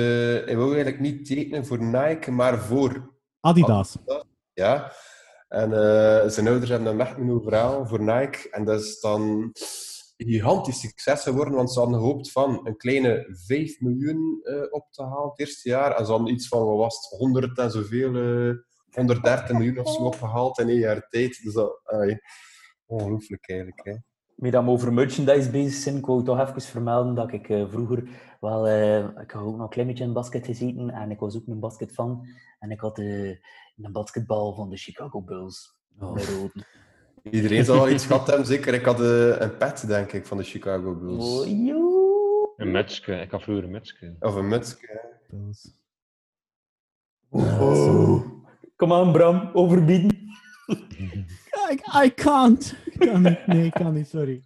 hij wil eigenlijk niet tekenen voor Nike, maar voor Adidas. Ja. En eh, zijn ouders hebben hem weggenomen overal voor Nike. En dat is dan een gigantisch succes geworden, want ze hadden gehoopt van een kleine 5 miljoen eh, op te halen het eerste jaar. En ze hadden iets van, wat was het, 100 en zoveel, eh 130 miljoen of zo opgehaald in één jaar tijd. Dus dat, ongelooflijk eigenlijk. Hè. Met dat we over merchandise bezig zijn, ik wou toch even vermelden dat ik eh, vroeger wel... eh, ik had ook nog een klein beetje in basket gezeten en ik was ook een basket fan. En ik had eh, een basketbal van de Chicago Bulls. Oh. Iedereen zal wel iets gehad hebben, zeker. Ik had een pet, denk ik, van de Chicago Bulls. Oh. Een metske. Ik had vroeger een metske. Of een muts. Oh. Kom aan, Bram, overbieden. I, I can't. Ik kan niet. Nee, ik kan niet, sorry.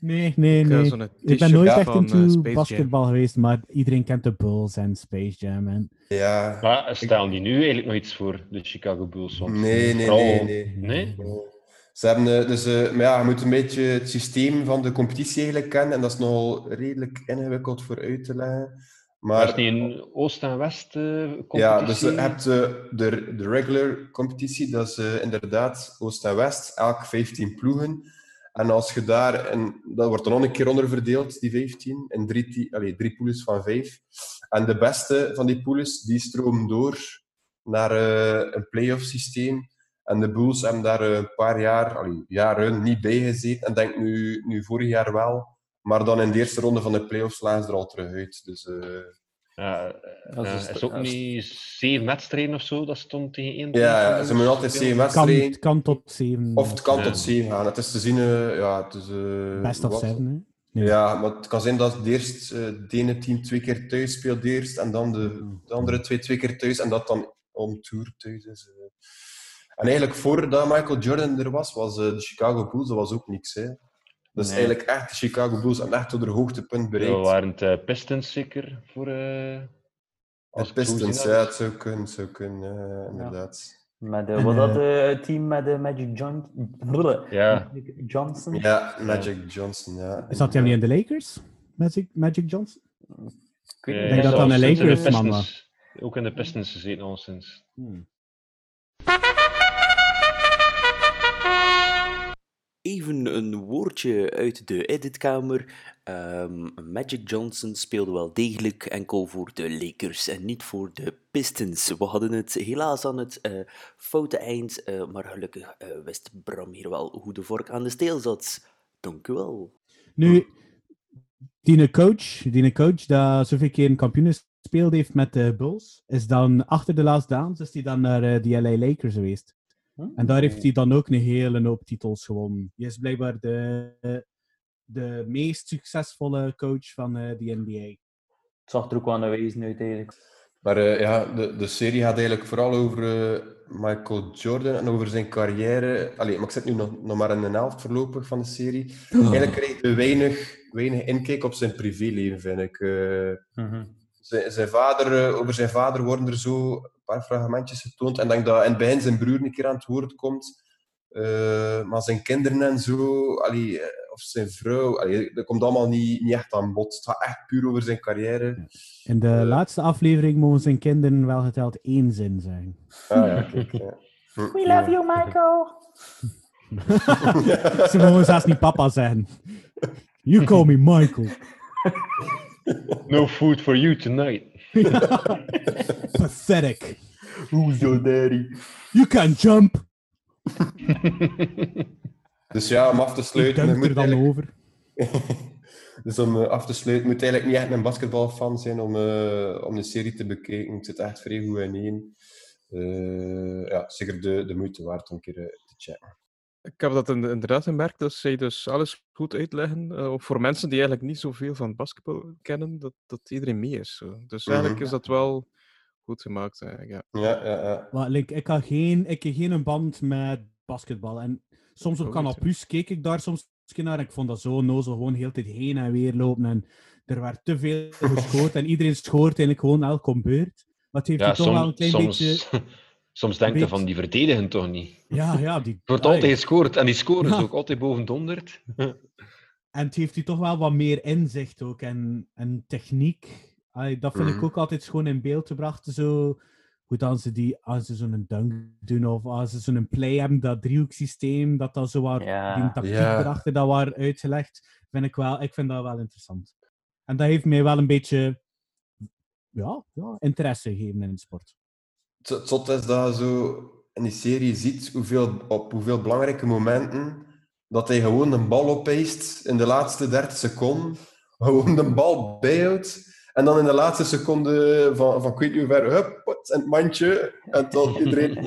Nee, nee, Ik ga nee. Ik ben nooit echt van, into eh, basketbal geweest, maar iedereen kent de Bulls en Space Jam. En... Ja. Maar stellen die nu eigenlijk nog iets voor, de Chicago Bulls? Want Nee, nee, nee, nee. Nee? Ze hebben, eh, dus, eh, maar ja, je moet een beetje het systeem van de competitie eigenlijk kennen. En dat is nogal redelijk ingewikkeld voor uit te leggen. Maar is niet een Oost- en West eh, ja, dus je hebt eh, de, de regular competitie, dat is eh, inderdaad Oost en West, elk 15 ploegen. En als je daar, en dat wordt dan nog een keer onder verdeeld, die 15, in drie, allee, drie pools van vijf. En de beste van die pools, die stromen door naar eh, een playoff systeem. En de Bulls hebben daar een paar jaar, allee, jaren niet bij gezeten. En denk nu, nu vorig jaar wel. Maar dan in de eerste ronde van de playoffs lagen ze er al terug uit. Dus, eh, Ja, Dat is ja, is ook niet zeven wedstrijden of zo, dat stond tegen één. Ja, team ze moeten altijd zeven Kan, wedstrijden. het kan tot zeven. Of het kan Ja. tot zeven gaan. Het is te zien, eh, ja, het is... eh, Best of hè? Ja, maar het kan zijn dat het eerst eh, het ene team twee keer thuis speelt eerst en dan de, de andere twee twee keer thuis en dat dan on tour thuis is. eh. En eigenlijk voordat Michael Jordan er was, was eh, de Chicago Bulls, dat was ook niks. Hè. Dus Nee. eigenlijk echt de Chicago Bulls en echt tot hun hoogtepunt bereikt. Ja, waren het eh, Pistons zeker voor... eh als de Pistons, ja, het zou kunnen, het zou kunnen, inderdaad. Met, eh, was dat het team met de Magic John... Bleh. Ja. Magic Johnson? Ja, Magic Johnson, ja. Zat hij niet in de Lakers? Magic, Magic Johnson? Ik weet denk dat ja, dat een de Lakers man Pistons- Ook in de Pistons gezeten al sinds. Even een woordje uit de editkamer. Ehm, Magic Johnson speelde wel degelijk enkel voor de Lakers en niet voor de Pistons. We hadden het helaas aan het eh, foute eind, eh, maar gelukkig eh, wist Bram hier wel hoe de vork aan de steel zat. Dank u wel. Nu, die coach, die coach dat zoveel keer een kampioen gespeeld heeft met de Bulls, is dan achter de Last Dance is hij dan naar de LA Lakers geweest. En daar heeft hij dan ook een hele hoop titels gewonnen. Hij is blijkbaar de, de meest succesvolle coach van eh, de NBA. Het zag er ook wel naar wezen uit eigenlijk. Maar eh, ja, de, de serie gaat eigenlijk vooral over eh, Michael Jordan en over zijn carrière. Allee, maar ik zit nu nog, nog maar in de helft voorlopig van de serie. Eigenlijk krijg je weinig, weinig inkijk op zijn privéleven, vind ik. Eh, zijn, zijn vader, eh, over zijn vader worden er zo paar fragmentjes getoond. En ik denk dat in het begin zijn broer een keer aan het woord komt. Eh, maar zijn kinderen en zo, allee, eh, of zijn vrouw, allee, dat komt allemaal niet, niet echt aan bod. Het gaat echt puur over zijn carrière. In de laatste aflevering mogen zijn kinderen wel geteld één zin zijn. Ah ja, kijk. Ja. Hm, We love you, Michael. Ze mogen zelfs niet papa zijn. You call me Michael. No food for you tonight. Pathetic. Who's your daddy? You can jump. Dus ja, om af te sluiten... Denk er moet dan eigenlijk- over. dus om eh, af te sluiten, moet eigenlijk niet echt een basketbalfan zijn om, eh, om de serie te bekijken. Het zit echt vrij goed in één. Eh, ja, zeker de, de moeite waard om een keer te checken. Ik heb dat in- inderdaad gemerkt, dat zij dus alles goed uitleggen. eh, voor mensen die eigenlijk niet zoveel van basketbal kennen, dat, dat iedereen mee is. Zo. Dus eigenlijk Mhm. is dat wel goed gemaakt. Eigenlijk, ja. Ja, ja, ja. Maar like, ik had geen, ik heb geen band met basketbal. En soms op Canal. Plus keek ik daar soms naar. En ik vond dat zo nozel, gewoon heel tijd heen en weer lopen. En er werd te veel gescoord. en iedereen schoort eigenlijk gewoon elke beurt. Maar het heeft Ja, toch wel een soms, klein soms, beetje... soms denk je van die verdedigen toch niet. Ja, ja. Die, Er wordt Allee. altijd gescoord en die scoren Ja. ook altijd boven de 100. En het heeft u toch wel wat meer inzicht ook en, en techniek. Allee, dat vind ik Mhm. ook altijd schoon in beeld gebracht. Zo, hoe dan ze die, als ze zo'n dunk doen of als ze zo'n play hebben, dat driehoeksysteem, dat dat zo waar, Ja. die tactiek Ja. erachter dat waar uitgelegd, vind ik wel, ik vind dat wel interessant. En dat heeft mij wel een beetje ja, ja, interesse gegeven in de sport. Het zot is dat je zo in die serie ziet hoeveel, op hoeveel belangrijke momenten dat hij gewoon een bal opeist in de laatste 30 seconden. Gewoon de bal bijhoudt. En dan in de laatste seconde van, van ik weet niet hoe ver, hup, in het mandje. En dan iedereen...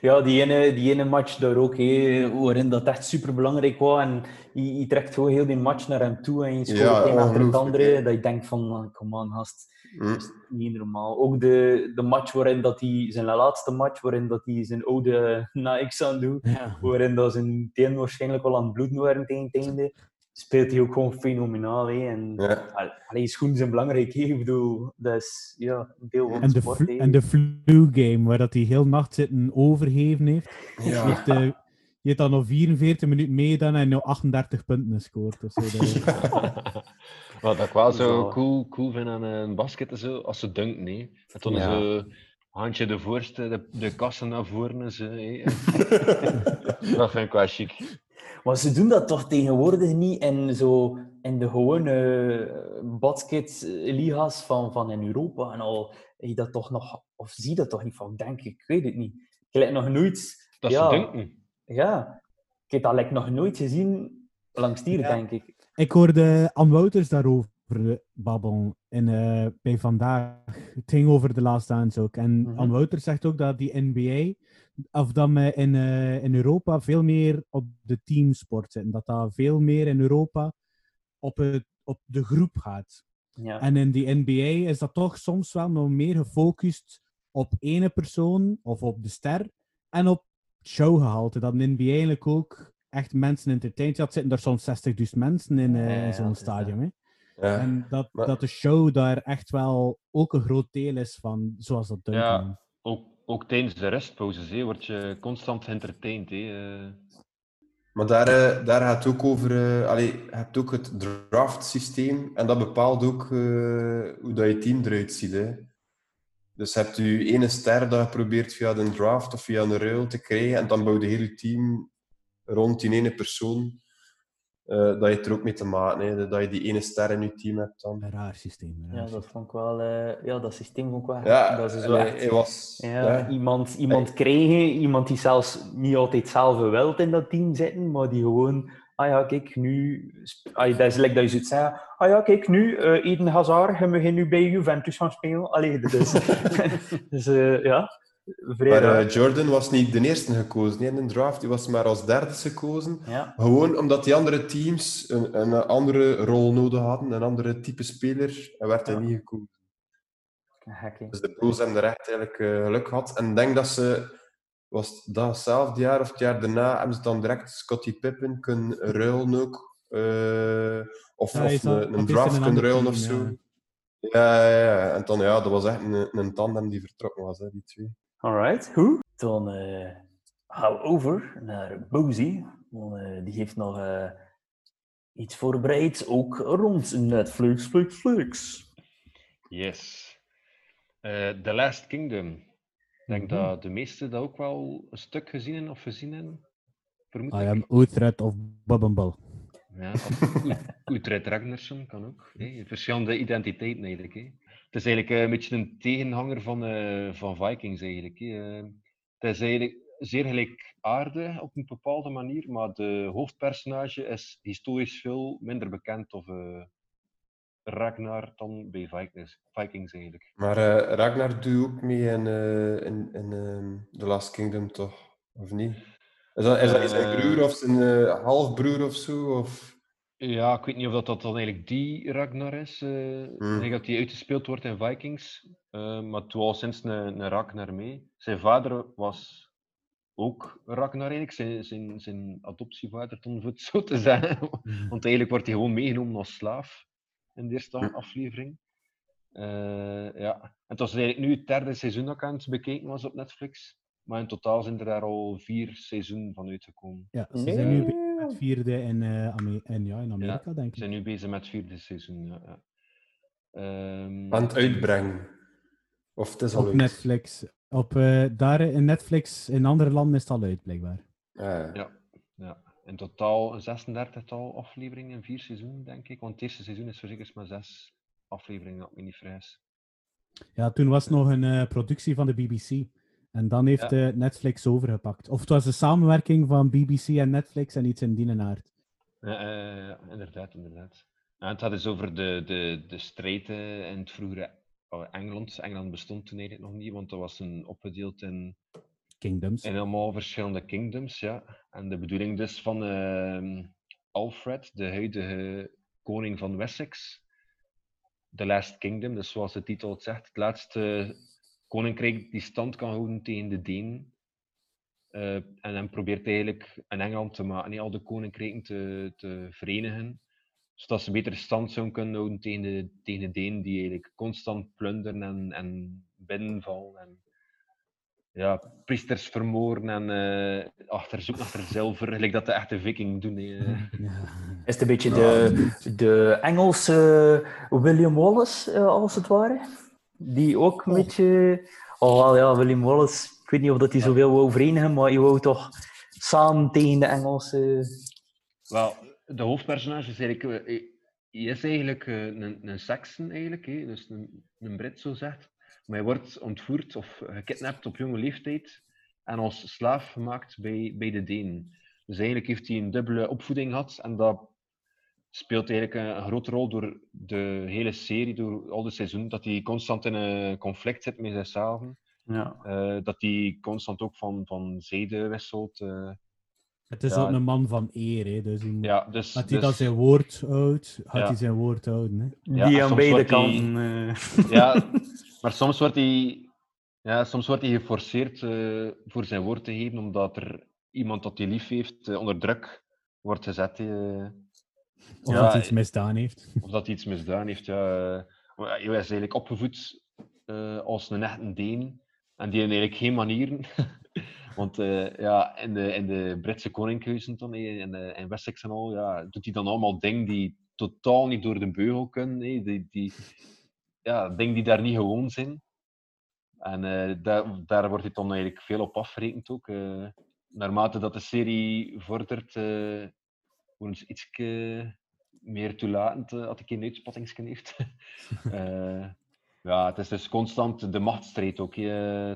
Ja, die ene, die ene match daar ook, hé, waarin dat echt super belangrijk was. En je, je trekt gewoon heel die match naar hem toe en je scoort Ja, het een achter het andere. Dat je denkt van, come on, gast. Hm. Dat is niet normaal. Ook de, de match waarin dat hij, zijn laatste match, waarin dat hij zijn oude Nike's aan doet, Ja. waarin dat zijn teen waarschijnlijk wel aan het bloeden waren tegen het einde, speelt hij ook gewoon fenomenaal. Hè. En, Ja. al- Allee, schoenen zijn belangrijk. hè. Ik bedoel, dat is ja, een deel van En de, sport. flu- en de flu game, waar dat hij heel nacht zitten overgeven heeft. Ja. Heeft, eh, die heeft dan nog 44 minuten meegedaan en nu 38 punten gescoord. of zo. Wat ik wel zo Zo. cool, cool vind aan een basket, zo, als ze dunken, nee. En toen Ja. zo handje de voorste, de, de kassen naar voren en zo. dat vind ik wel chic. Maar ze doen dat toch tegenwoordig niet in, zo, in de gewone basketliga's van, van in Europa en al. Je dat toch nog, of zie je dat toch niet van, denk ik, ik weet het niet. Ik heb nog nooit. Dat ja, ze dunken. Ja, ik heb dat like, nog nooit gezien langs hier, Ja. denk ik. Ik hoorde Ann Wouters daarover eh, babbelen in, eh, bij Vandaag. Het ging over de Last Dance ook. En. Ann Wouters zegt ook dat die NBA, of dat we in, eh, in Europa veel meer op de teamsport zitten. Dat dat veel meer in Europa op, het, op de groep gaat. Ja. En in die NBA is dat toch soms wel nog meer gefocust op ene persoon of op de ster en op showgehalte. Dat een NBA eigenlijk ook echt mensen entertaint. Het zitten er soms 60.000 mensen in, eh, Ja, ja, in zo'n stadion. Hè? Ja. En dat, Maar- dat de show daar echt wel ook een groot deel is van, zoals dat dunken. Ja, ook, ook tijdens de restpauzes hé, word je constant geëntertained. hé, eh. Maar daar, eh, daar gaat het ook over. eh allee, je hebt ook het draft systeem en dat bepaalt ook eh, hoe dat je team eruit ziet. Hè. Dus hebt je ene ster dat je probeert via de draft of via een ruil te krijgen en dan bouw je heel je team rond die ene persoon, eh, dat je het er ook mee te maken hebt. Dat je die ene ster in je team hebt dan. Een raar systeem. Ja, dat vond ik wel... eh, ja, dat systeem vond ik wel... Ja, dat is zo hij- echt- hij was- ja, ja. Iemand, iemand krijgen, iemand die zelfs niet altijd zelf wilt in dat team zitten, maar die gewoon... Ah ja, kijk, nu... Ah, dat is like dat je zoiets zegt. Ah ja, kijk, nu, eh Eden Hazard, je begint nu bij Juventus gaan spelen. Allee, dus eh, ja, Maar eh, Jordan was niet de eerste gekozen in de draft. Die was maar als derde gekozen. Ja. Gewoon omdat die andere teams een, een andere rol nodig hadden, een andere type speler, en werd hij niet gekozen. Dus de Bulls hebben er echt eigenlijk eh, geluk gehad. En ik denk dat ze, was het datzelfde jaar of het jaar daarna, hebben ze dan direct Scottie Pippen kunnen ruilen ook. eh, of Ja, of een, draft een kunnen ruilen of zo. Ja, ja, ja. En dan, ja, dat was echt een, een tandem die vertrokken was, hè, die twee. Alright, goed. Dan eh, gaan we over naar Boozy. Want, eh, die heeft nog eh, iets voorbereid, ook rond Netflix, Flix, Flix. Yes. Eh The Last Kingdom. Ik denk Mhm. dat de meesten dat ook wel een stuk gezien hebben of gezien hebben. Vermoed I ik. am Utrecht of Bubbenball. Ja, of Ut- Utrecht Ragnarsson kan ook. hè. Verschillende identiteiten eigenlijk. Hè. Het is eigenlijk eh, een beetje een tegenhanger van, eh, van Vikings eigenlijk. Hè. Eh, het is eigenlijk zeer gelijkaardig op een bepaalde manier, maar de hoofdpersonage is historisch veel minder bekend of eh, Ragnar dan bij Vikings, Vikings eigenlijk. Maar Ragnar doet ook mee in, in, in ehm, The Last Kingdom, toch? Of niet? Is dat, is dat zijn broer of zijn halfbroer of zo? Of... Ja, ik weet niet of dat, dat dan eigenlijk die Ragnar is. eh Ik denk dat die uitgespeeld wordt in Vikings. eh, maar het was sinds een, een Ragnar mee. Zijn vader was ook Ragnar eigenlijk, zijn, zijn, zijn adoptievader, om het zo te zeggen. Want eigenlijk wordt hij gewoon meegenomen als slaaf in de eerste aflevering. Eh, ja. En het was eigenlijk nu het derde seizoen dat ik aan het bekeken was op Netflix. Maar in totaal zijn er daar al vier seizoenen van uitgekomen. Ja, ze zijn nu het vierde in, eh, en, ja, in Amerika, denk Ze ik. zijn nu bezig met het vierde seizoen. Ja, ja. Ehm, Aan het uitbrengen. Of het is al Op uit. Netflix. Op, eh, daar in Netflix, in andere landen is het al uit, blijkbaar. Ja, Ja, ja. In totaal een 36-tal afleveringen in vier seizoenen, denk ik. Want het eerste seizoen is verzekerd maar zes afleveringen, dat ik me niet vergis. Ja, toen was het nog een eh, productie van de BBC. En dan heeft Ja. Netflix overgepakt. Of het was een samenwerking van BBC en Netflix en iets in die aard. Ja, ja, inderdaad, inderdaad. Ja, het gaat dus over de, de, de strijd in het vroegere oh, Engeland. Engeland bestond toen eigenlijk nog niet, want dat was een opgedeeld in, Kingdoms. in allemaal verschillende kingdoms. Ja. En de bedoeling dus van ehm, Alfred, de huidige koning van Wessex, The Last Kingdom, dus zoals de titel het zegt, het laatste koninkrijk die stand kan houden tegen de Denen. Eh, en dan probeert eigenlijk een Engeland te maken, niet al de koninkrijken te, te verenigen, zodat ze beter stand zouden kunnen houden tegen de, tegen de Denen die eigenlijk constant plunderen en, en binnenvallen. En, ja, priesters vermoorden en eh achter zoeken achter zilver, gelijk dat de echte viking doen. hè. Is het een beetje de, de Engelse William Wallace, eh, als het ware? Die ook een beetje... Oh wel, ja, William Wallace. Ik weet niet of dat hij zoveel wou verenigen, maar je wou toch samen tegen de Engelse... Wel, de hoofdpersonage is eigenlijk, eh, hij is eigenlijk eh, een, een Saxon, eigenlijk, hè, dus een, een Brit zo zegt. Maar hij wordt ontvoerd of gekidnapt op jonge leeftijd en als slaaf gemaakt bij, bij de Denen. Dus eigenlijk heeft hij een dubbele opvoeding gehad en dat speelt eigenlijk een, een grote rol door de hele serie, door al de seizoenen, dat hij constant in een conflict zit met zichzelf. Ja. Eh, dat hij constant ook van, van zijde wisselt. eh. Het is Ja, ook een man van eer, hè, dus. Ja, dus- hij dan dus- zijn woord houdt, gaat Ja. hij zijn woord houden. Hè. Ja, Die aan beide hij- kanten... eh. Ja, maar soms wordt hij, ja, soms wordt hij geforceerd eh, voor zijn woord te geven, omdat er iemand dat hij lief heeft onder druk wordt gezet. Eh. Of Ja, dat hij iets misdaan heeft. Of dat hij iets misdaan heeft, ja. Hij is eigenlijk opgevoed eh, als een echte Deen. En die hebben eigenlijk geen manieren. Want eh, ja, in, de, in de Britse koninkhuizen dan, in, in Wessex en al, ja, doet hij dan allemaal dingen die totaal niet door de beugel kunnen. Die, die, ja, dingen die daar niet gewoon zijn. En daar, daar wordt hij dan eigenlijk veel op afgerekend ook. naarmate dat de serie vordert, iets meer toelatend, eh, had ik geen uitspattingsken heeft. Eh, ja, het is dus constant de machtsstrijd ook. hè.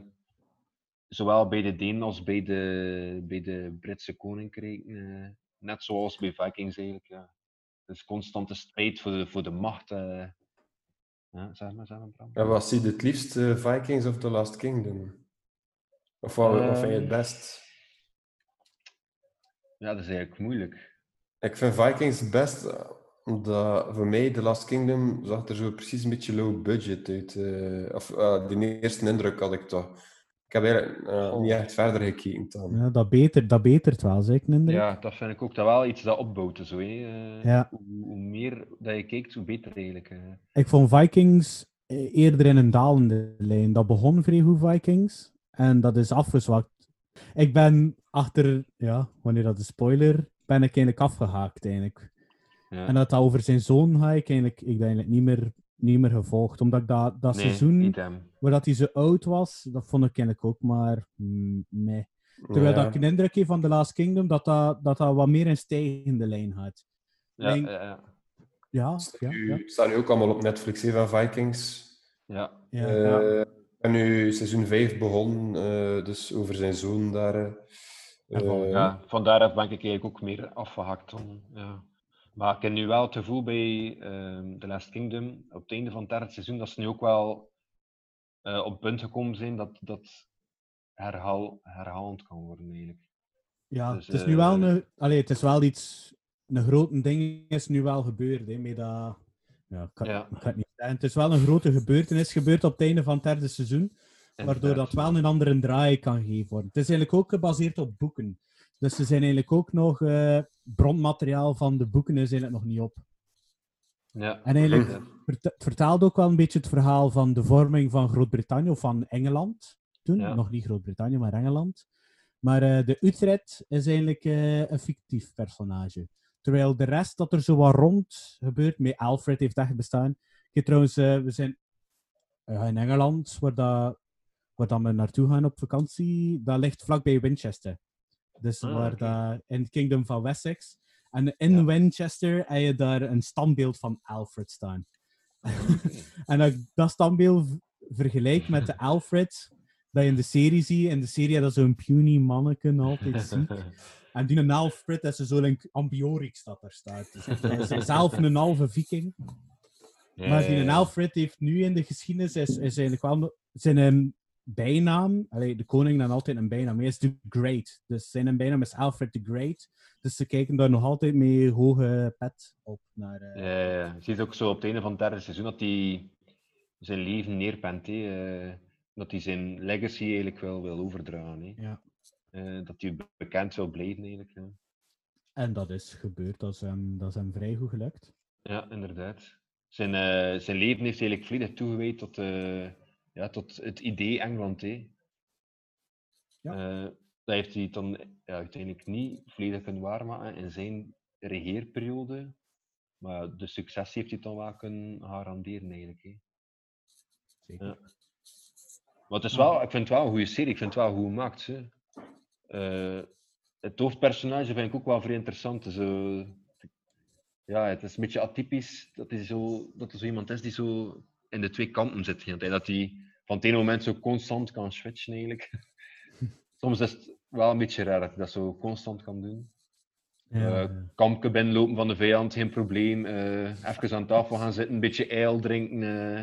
zowel bij de Denen als bij de, bij de Britse koninkrijken. eh, net zoals bij Vikings eigenlijk. Ja. Het is constante strijd voor de, voor de macht. eh. Ja, zeg maar, zeg maar, Bram. En wat zie je het liefst, eh, Vikings of The Last Kingdom? Of wat, wat vind je het Ehm. best? Ja, dat is eigenlijk moeilijk. Ik vind Vikings het best, eh, omdat voor mij The Last Kingdom zag er zo precies een beetje low budget uit. eh, of eh, die eerste indruk had ik toch. Ik heb eigenlijk niet echt verder gekeken dan. Ja, dat, beter, dat betert wel, zeker indruk. Ja, dat vind ik ook dat wel iets dat opbouwt. Zo, hè. Eh, Ja. hoe, hoe meer dat je kijkt, hoe beter eigenlijk. Ik vond Vikings eerder in een dalende lijn. Dat begon vrij goed, Vikings. En dat is afgezwakt. Ik ben achter, ja, wanneer dat is spoiler, ben ik eigenlijk afgehaakt eigenlijk. Ja. En dat dat over zijn zoon ga ik eigenlijk, ik ben eigenlijk niet meer, niet meer gevolgd. Omdat ik dat, dat Nee, seizoen, waar dat hij zo oud was, dat vond ik eigenlijk ook maar, mm, nee. Terwijl Ja. dat ik een indruk heb van The Last Kingdom, dat dat, dat, dat wat meer een stijgende lijn had. Ja, Denk- ja, ja. ja, ja, Nu ja. staan nu ook allemaal op Netflix hè, van Vikings. Ja. Ja. Eh, En nu seizoen 5 begon, eh, dus over zijn zoon daar. Eh, ja, van daaruit ben ik eigenlijk ook meer afgehakt. Ja. Maar ik heb nu wel het gevoel bij ehm The Last Kingdom, op het einde van het derde seizoen, dat ze nu ook wel eh, op het punt gekomen zijn dat dat herhaal, herhalend kan worden eigenlijk. Ja, Dus, het is nu wel eh, een, allee, het is wel iets, een groot ding is nu wel gebeurd, hè, met dat, ja, ik kan, Ja. ik kan het niet zeggen. Het is wel een grote gebeurtenis gebeurd op het einde van het derde seizoen, waardoor dat wel een andere draai kan geven worden. Het is eigenlijk ook gebaseerd op boeken. Dus ze zijn eigenlijk ook nog, eh, bronmateriaal van de boeken is eigenlijk nog niet op. Ja. En eigenlijk het vertaalt ook wel een beetje het verhaal van de vorming van Groot-Brittannië of van Engeland. Toen, Ja. nog niet Groot-Brittannië, maar Engeland. Maar eh, de Utrecht is eigenlijk eh, een fictief personage. Terwijl de rest dat er zo wat rond gebeurt, met Alfred heeft echt bestaan. Ik trouwens, we zijn in Engeland, waar, dat, waar dat we naartoe gaan op vakantie, dat ligt vlakbij Winchester. Dus Ah, waar dat, in het Kingdom van Wessex. En in Winchester heb je daar een standbeeld van Alfred staan. en als ik dat standbeeld vergelijk met de Alfred dat je in de serie ziet, in de serie dat zo'n puny manneken altijd ziek. En die een Alfred, dat is zo'n Ambiorix dat daar staat. Dus hij is zelf een halve viking. Ja, Maar die een ja. Alfred heeft nu in de geschiedenis is, is eigenlijk wel zijn een bijnaam. Allee, de koning dan altijd een bijnaam. Hij is the Great. Dus zijn bijnaam is Alfred the Great. Dus ze kijken daar nog altijd mee hoge pet op naar. eh, Ja. Je ziet ook zo op het einde van het derde seizoen dat hij zijn leven neerpent. eh, dat hij zijn legacy eigenlijk wel wil overdragen. Ja. Eh, dat hij bekend wil blijven eigenlijk. En dat is gebeurd. Dat is hem, dat is hem vrij goed gelukt. ja inderdaad. Zijn, zijn leven heeft eigenlijk volledig toegewijd tot, ja, tot het idee Engeland. hè. Eh, dat heeft hij dan ja, uiteindelijk niet volledig kunnen waarmaken in zijn regeerperiode. Maar de succes heeft hij dan wel kunnen garanderen eigenlijk. hè. Zeker. Ja. Maar het is wel, ik vind het wel een goede serie, ik vind het wel goed gemaakt. Hè. Eh, het hoofdpersonage vind ik ook wel vrij interessant. Zo, ja, het is een beetje atypisch dat, hij zo, dat er zo iemand is die zo in de twee kanten zit. Dat hij van het ene moment zo constant kan switchen eigenlijk. Soms is het wel een beetje raar dat hij dat zo constant kan doen. Ja, kampje binnenlopen van de vijand, geen probleem. Eh even aan tafel gaan zitten, een beetje ale drinken. eh,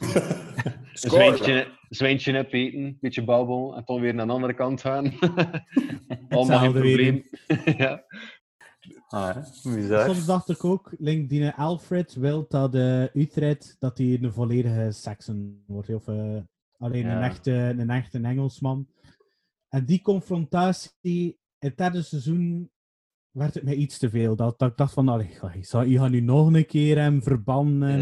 een zwijntje, zwijntje opeten, een beetje babbel en dan weer naar de andere kant gaan. Allemaal geen probleem. ja. Ah, bizar. Soms dacht ik ook, Link, die Alfred wil dat de Utrecht dat hij een volledige Saxon wordt. Of eh, alleen een, echte, een echte Engelsman. En die confrontatie in het derde seizoen werd het mij iets te veel. Dat, dat ik dacht van, allee, je zou- je gaat nu nog een keer hem verbannen.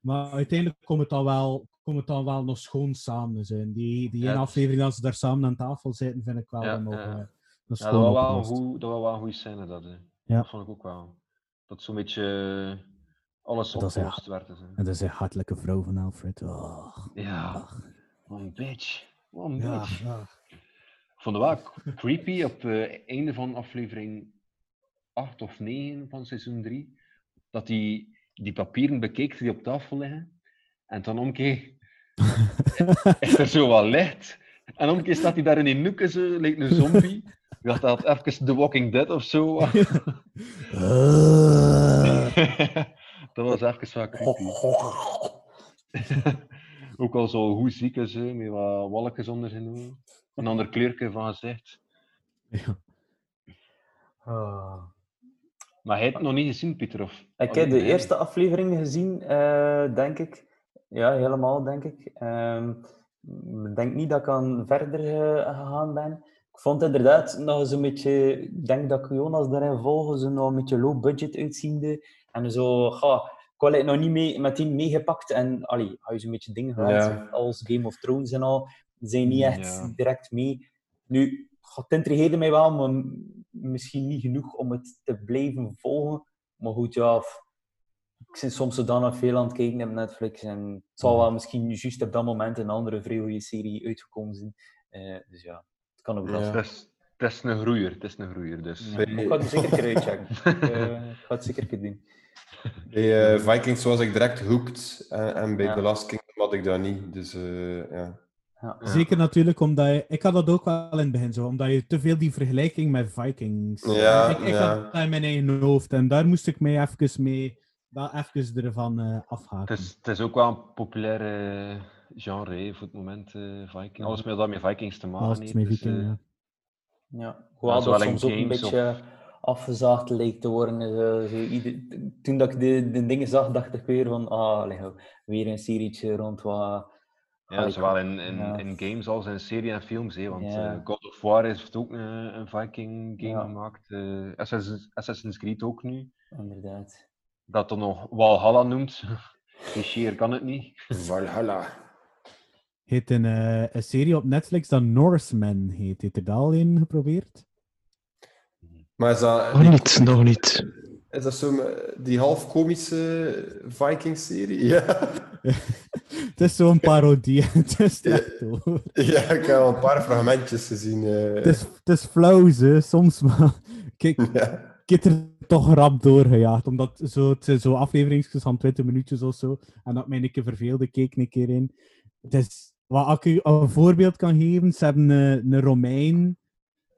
Maar uiteindelijk komt het dan wel, komt het dan wel nog schoon samen zijn. Die, die Ja, ene aflevering dat ze daar samen aan tafel zitten, vind ik wel Ja, nog, ja. eh, nog Ja, schoon dat was wel een dat was wel een goede scène. Dat, hè. Ja. dat vond ik ook wel. Dat zo'n beetje eh, alles opgelost werd. dus, en dat is een hartelijke vrouw van Alfred. Oh. Ja, wat een bitch. Wat een Ja, bitch. ja. Ik vond het wel creepy op het einde van aflevering 8 of 9 van seizoen 3. Dat hij die papieren bekeek die op tafel liggen. En dan omkeer is er zo wat licht. En omkeer staat hij daar in een noeken, zo, lijkt een zombie. Ik dacht dat het even The Walking Dead of zo was. dat was even creepy. Ook al zo hoe ziek is, hè, met wat walletjes onder zijn ogen. Een ander kleurje van gezicht. Ah. Maar hij heeft het nog niet gezien, Pieter? Of... Ik heb de eerste aflevering gezien, eh, denk ik. Ja, helemaal, denk ik. Ehm, Ik denk niet dat ik aan verder eh, gegaan ben. Ik vond inderdaad nog eens een beetje... Ik denk dat ik Jonas daarin volgen, zo nog een beetje low budget uitziende. En zo... Ga, ik had het nog niet mee, meteen meegepakt. En allee, als je zo'n beetje dingen Ja. als Game of Thrones en al, zijn niet echt Ja. direct mee. Nu, goh, het intrigeerde mij wel, maar misschien niet genoeg om het te blijven volgen. Maar goed, ja, ik ben soms zodanig veel aan het kijken op Netflix. En het zal wel misschien juist op dat moment een andere vrij serie uitgekomen zijn. Eh, dus ja, kan ook wel. Het is, het is een groeier, het is een groeier, dus... Ja, maar ik ga het zeker een keer uitchecken. Ik, eh, ga het zeker een keer doen. Bij eh, Vikings was ik direct hooked. En, en bij Ja. The Last Kingdom had ik dat niet. Dus eh, ja. Zeker natuurlijk, omdat je... Ik had dat ook wel in het begin zo, omdat je te veel die vergelijking met Vikings... Ja, ik ik ja. had dat in mijn eigen hoofd en daar moest ik mij even mee... Dat even ervan eh afhaken. Het is, het is ook wel een populaire genre voor het moment, eh Viking. Alles met dat met Vikings te maken Alles heeft. met dus, Viking, eh, ja. Ja, hoewel dat soms ook een beetje of- afgezaagd lijkt te worden. Zo, zo ieder- toen dat ik de, de dingen zag, dacht ik weer van, ah, weer een serietje rond wat... Ja, zowel in, in, ja. in games als in serie en films. Hè, want Ja. eh, God of War heeft ook een, een Viking game Ja. gemaakt. eh, Assassin's, Assassin's Creed ook nu. Inderdaad. Dat dan nog Valhalla noemt. Cliché kan het niet. Valhalla. Heet een, eh, een serie op Netflix dat Norseman heet. Heeft er dat al in geprobeerd? Maar is dat... Nog niet, nog niet. Is dat zo eh, die half komische Viking-serie? Ja. Het is zo'n parodie. het is echt hoor. ja, ik heb al een paar fragmentjes gezien. eh. Het is, het is flauw, ze, soms, maar kijk, ik heb er toch rap doorgejaagd. Omdat zo, het zijn zo afleveringsjes van 20 minuutjes of zo. En dat mij een keer verveelde, keek een keer in. Het is, wat ik u een voorbeeld kan geven, ze hebben een, een Romein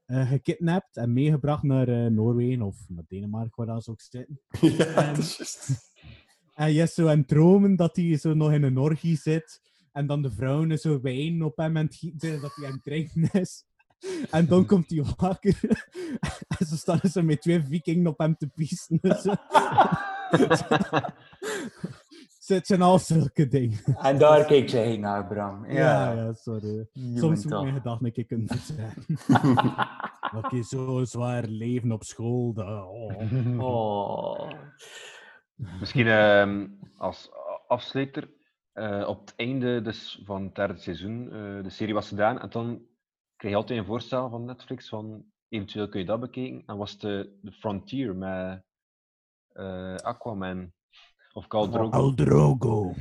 eh, gekidnapt en meegebracht naar eh, Noorwegen of naar Denemarken, waar dat ze ook zitten. ja, En- juist. En je is zo aan het dromen dat hij zo nog in een orgie zit. En dan de vrouwen zo wijn op hem en het gieten dat hij aan het drinken is. En dan komt hij wakker. En ze staan zo met twee vikingen op hem te piezen. Het zijn al zulke dingen. En daar keek jij naar, Bram. Ja, Ja, ja, sorry. Jongen Soms moet mijn gedachten een keer kunnen verzetten. Oké, zo zwaar leven op school. Oh. Oh. Misschien ehm, als afsluiter. eh, op het einde dus van het derde seizoen, eh, de serie was gedaan. En dan kreeg je altijd een voorstel van Netflix van eventueel kun je dat bekijken. En was de, de Frontier met eh, Aquaman of Khal Drogo.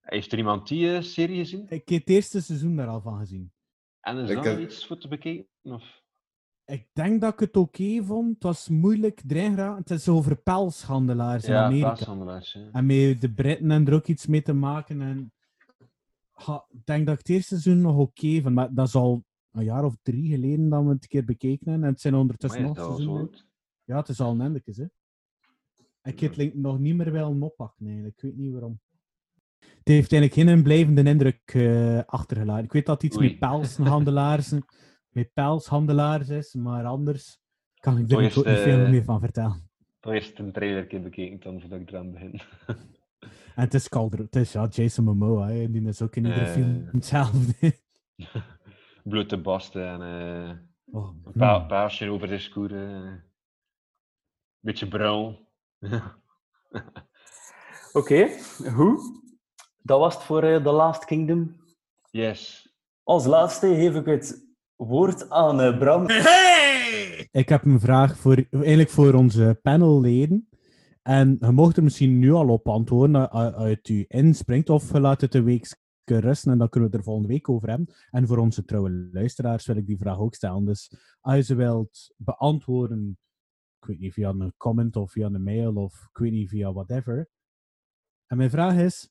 Heeft er iemand die eh, serie gezien? Ik heb het eerste seizoen daar al van gezien. En is Ik daar heb- iets voor te bekijken? Of? Ik denk dat ik het oké vond. Het was moeilijk. Het is over pelshandelaars in Ja, Amerika. paashandelaars. Ja. En met de Britten en er ook iets mee te maken. En... Ha, ik denk dat ik het eerste seizoen nog oké vond. Maar dat is al een jaar of drie geleden dat we het een keer bekeken hebben. En het zijn ondertussen nog seizoenen. Ja, het is al een endekes, hè. Ik heb het nog niet meer wel oppakken, eigenlijk. Ik weet niet waarom. Het heeft eigenlijk geen blijvende indruk eh, achtergelaten. Ik weet dat het iets Oei. met pelshandelaars, met pelshandelaars is, maar anders kan ik er ook niet veel eh, meer van vertellen. Toch eerst een trailer bekeken dan voordat ik eraan begin. En het is Calder, het is ja, Jason Momoa, hè. die is ook in iedere Eh. film hetzelfde. Blote basten en eh, Oh, een pa paasje over de schoenen. Beetje bruin. Oké, goed. Dat was het voor eh, The Last Kingdom. yes. Als laatste geef ik het woord aan eh, Bram. Ik heb een vraag voor, eigenlijk voor onze panelleden. En je mocht er misschien nu al op antwoorden a- uit u inspringt, of je laat het een week rusten en dan kunnen we het er volgende week over hebben. En voor onze trouwe luisteraars wil ik die vraag ook stellen. Dus als je ze wilt beantwoorden, ik weet niet, via een comment of via een mail of ik weet niet, via whatever. En mijn vraag is,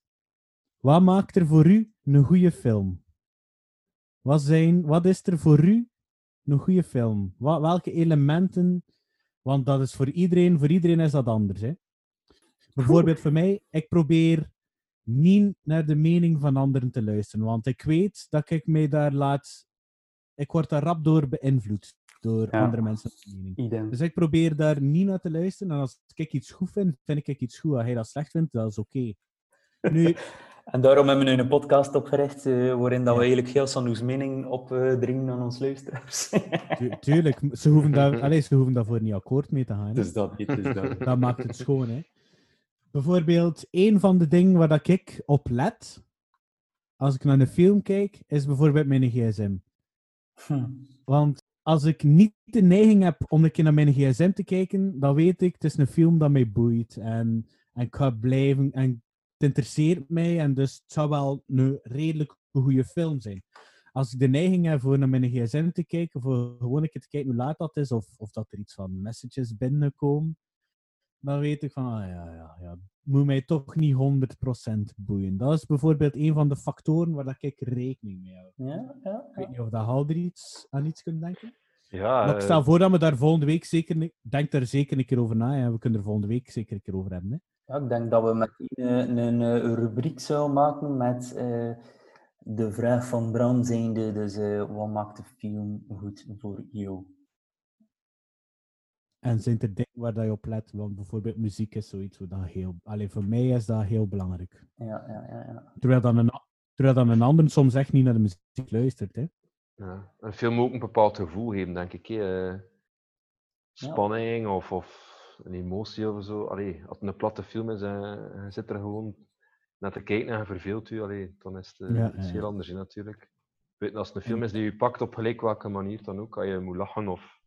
wat maakt er voor u een goede film? Wat, zijn, wat is er voor u een goede film? Wa- welke elementen? Want dat is voor iedereen, voor iedereen is dat anders. Hè? Bijvoorbeeld voor mij, ik probeer niet naar de mening van anderen te luisteren. Want ik weet dat ik mij daar laat. Ik word daar rap door beïnvloed. Door Ja. andere mensen. mening. Dus ik probeer daar niet naar te luisteren. En als ik iets goed vind, vind ik iets goed. Als hij dat slecht vindt, dat is oké. Nu, En daarom hebben we nu een podcast opgericht eh, waarin dat we eigenlijk heel Sanoes mening opdringen aan ons luisteraars. tu- tuurlijk, ze hoeven, daar, allee, ze hoeven daarvoor niet akkoord mee te gaan. hè. Dus dat niet, dus dat. dat maakt het schoon. Hè. Bijvoorbeeld, een van de dingen waar dat ik op let, als ik naar een film kijk, is bijvoorbeeld mijn gsm. Hm. Want als ik niet de neiging heb om een keer naar mijn gsm te kijken, dan weet ik, het is een film dat mij boeit. En, en ik ga blijven, en het interesseert mij, en dus het zou wel een redelijk goede film zijn. Als ik de neiging heb voor naar mijn gsm te kijken, voor gewoon een keer te kijken hoe laat dat is, of, of dat er iets van messages binnenkomen, dan weet ik van, ah ja, ja, ja, moet mij toch niet 100% boeien. Dat is bijvoorbeeld een van de factoren waar dat ik rekening mee hou. Ja, ja, Ik weet niet of dat Hal er iets, aan iets kunt denken. Ja, maar ik eh, stel voor dat we daar volgende week zeker... een- Denk daar zeker een keer over na. Ja. We kunnen er volgende week zeker een keer over hebben. Hè. Ja, ik denk dat we met een, een, eh, rubriek zouden maken met eh, de vraag van Bram zijnde, dus eh, wat maakt de film goed voor jou? En zijn er dingen waar dat je op let? Want bijvoorbeeld muziek is zoiets wat dat heel... Alleen voor mij is dat heel belangrijk. Ja, ja, ja. ja. Terwijl dan een, terwijl dan een ander soms echt niet naar de muziek luistert. Hè. Ja. Een film moet ook een bepaald gevoel geven, denk ik. hè. Eh, Spanning of, of een emotie of zo. Allee, als het een platte film is en je zit er gewoon naar te kijken en je verveelt u, allee, dan is het eh, Ja, iets ja, heel ja. anders hè, natuurlijk. Weet, als het een film is die je pakt op gelijk welke manier dan ook, als je moet lachen of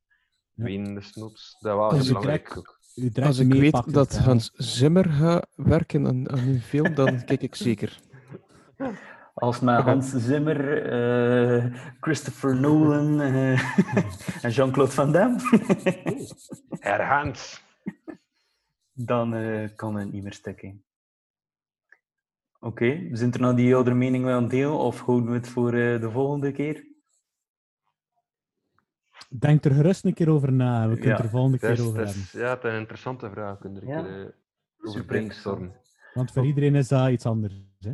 Desnoods, dat heel belangrijk ook. Als ik weet dat. Hans Zimmer gaat werken aan, aan een film, dan kijk ik zeker. Als met Hans Zimmer, eh, Christopher Nolan eh, en Jean-Claude Van Damme, Herr Hans. dan eh, kan het niet meer stikken. Oké, zijn er nou die andere mening wel een deel of houden we het voor eh, de volgende keer? Denk er gerust een keer over na. We kunnen Ja, er volgende Dat is- keer over dat hebben. ja, het is een interessante vraag. Kun je er Ja. een keer eh, over brainstormen. Want voor iedereen is dat iets anders. Hè?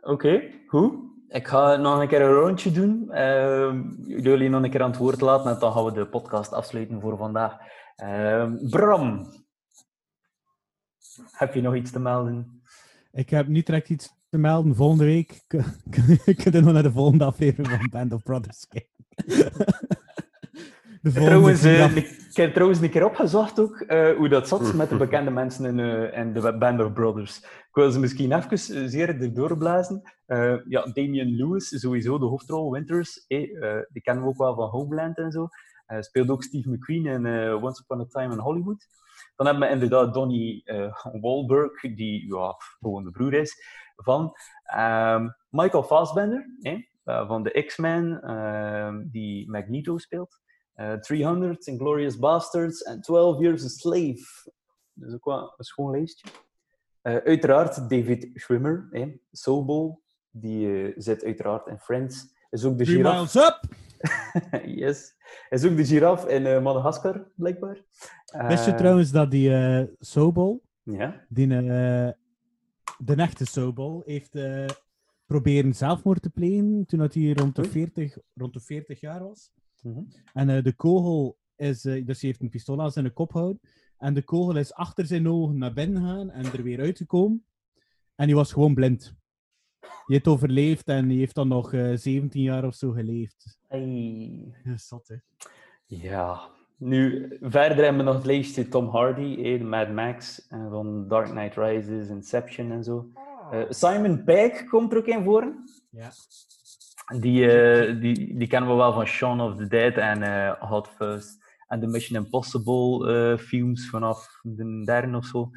Oké, goed. Ik ga nog een keer een rondje doen. Ehm, jullie nog een keer aan het woord laten en dan gaan we de podcast afsluiten voor vandaag. Ehm, Bram, heb je nog iets te melden? Ik heb niet direct iets te melden. Volgende week kun kun je nog naar de volgende aflevering van Band of Brothers kijken. Trouwens, eh, ik heb trouwens een keer opgezocht ook, eh, hoe dat zat met de bekende mensen in, eh, in de Band of Brothers. Ik wil ze misschien even zeer erdoor blazen. Ja, Damian Lewis, sowieso de hoofdrol, Winters, die kennen we ook wel van Homeland en zo. Speelt ook Steve McQueen in Once Upon a Time in Hollywood. Dan hebben we inderdaad Donnie Wahlberg, die ja, gewoon de broer is van ehm, Michael Fassbender, van de X-Men, ehm, die Magneto speelt. Eh, 300, Inglorious Bastards en 12 Years a Slave. Dus ook wel een schoon lijstje. Eh, uiteraard David Schwimmer, eh, Sobol, die eh, zit uiteraard in Friends. Is ook de Three giraf. miles up! yes. Is ook de giraf in eh, Madagaskar, blijkbaar. Wist je trouwens dat die eh Sobol, Ja. die, de echte Sobol, heeft proberen zelfmoord te plegen toen dat hij rond de, 40, rond de 40 jaar was. Mhm. En eh, de kogel is, eh, dus hij heeft een pistool aan zijn kop gehouden. En de kogel is achter zijn ogen naar binnen gegaan en er weer uitgekomen. En hij was gewoon blind. Die heeft overleefd en die heeft dan nog eh 17 jaar of zo geleefd. Hey. Zot, hè. Ja. Nu, verder hebben we nog het lijstje Tom Hardy, eh, de Mad Max, eh, van Dark Knight Rises, Inception en zo. Eh, Simon Pegg komt er ook in voor. Ja. Die, eh, die, die kennen we wel van Shaun of the Dead en eh, Hot Fuzz. En de Mission Impossible eh, films vanaf de derde of zo.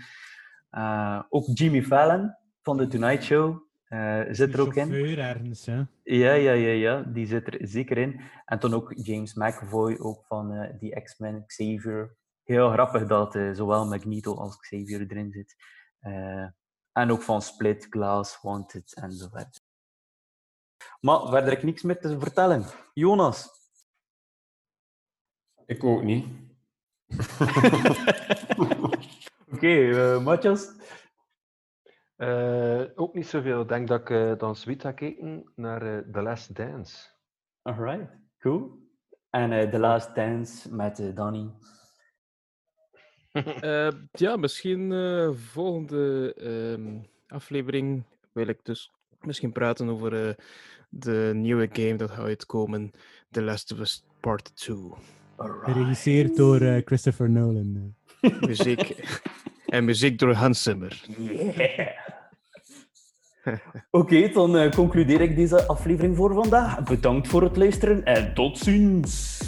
Ook Jimmy Fallon van The Tonight Show. zit er ook in. Ergens? Ja, ja, ja, ja, die zit er zeker in. En toen ook James McAvoy, ook van die X-Men, Xavier. Heel grappig dat zowel Magneto als Xavier erin zit. En ook van Split, Glass, Wanted en zo verder. Maar verder heb ik niks meer te vertellen. Jonas. Ik ook niet. Oké, eh Matthias? Eh, ook niet zoveel. Ik denk dat ik eh, dan zoiets ga kijken naar eh, The Last Dance. Alright, cool. En eh The Last Dance met Danny. Eh, ja, misschien eh, volgende ehm, aflevering wil ik dus misschien praten over eh, de nieuwe game dat gaat uitkomen, The Last of Us Part 2. Geregisseerd door eh, Christopher Nolan. eh. Muziek. en muziek door Hans Zimmer. Yeah. Oké, dan eh, concludeer ik deze aflevering voor vandaag. Bedankt voor het luisteren en tot ziens.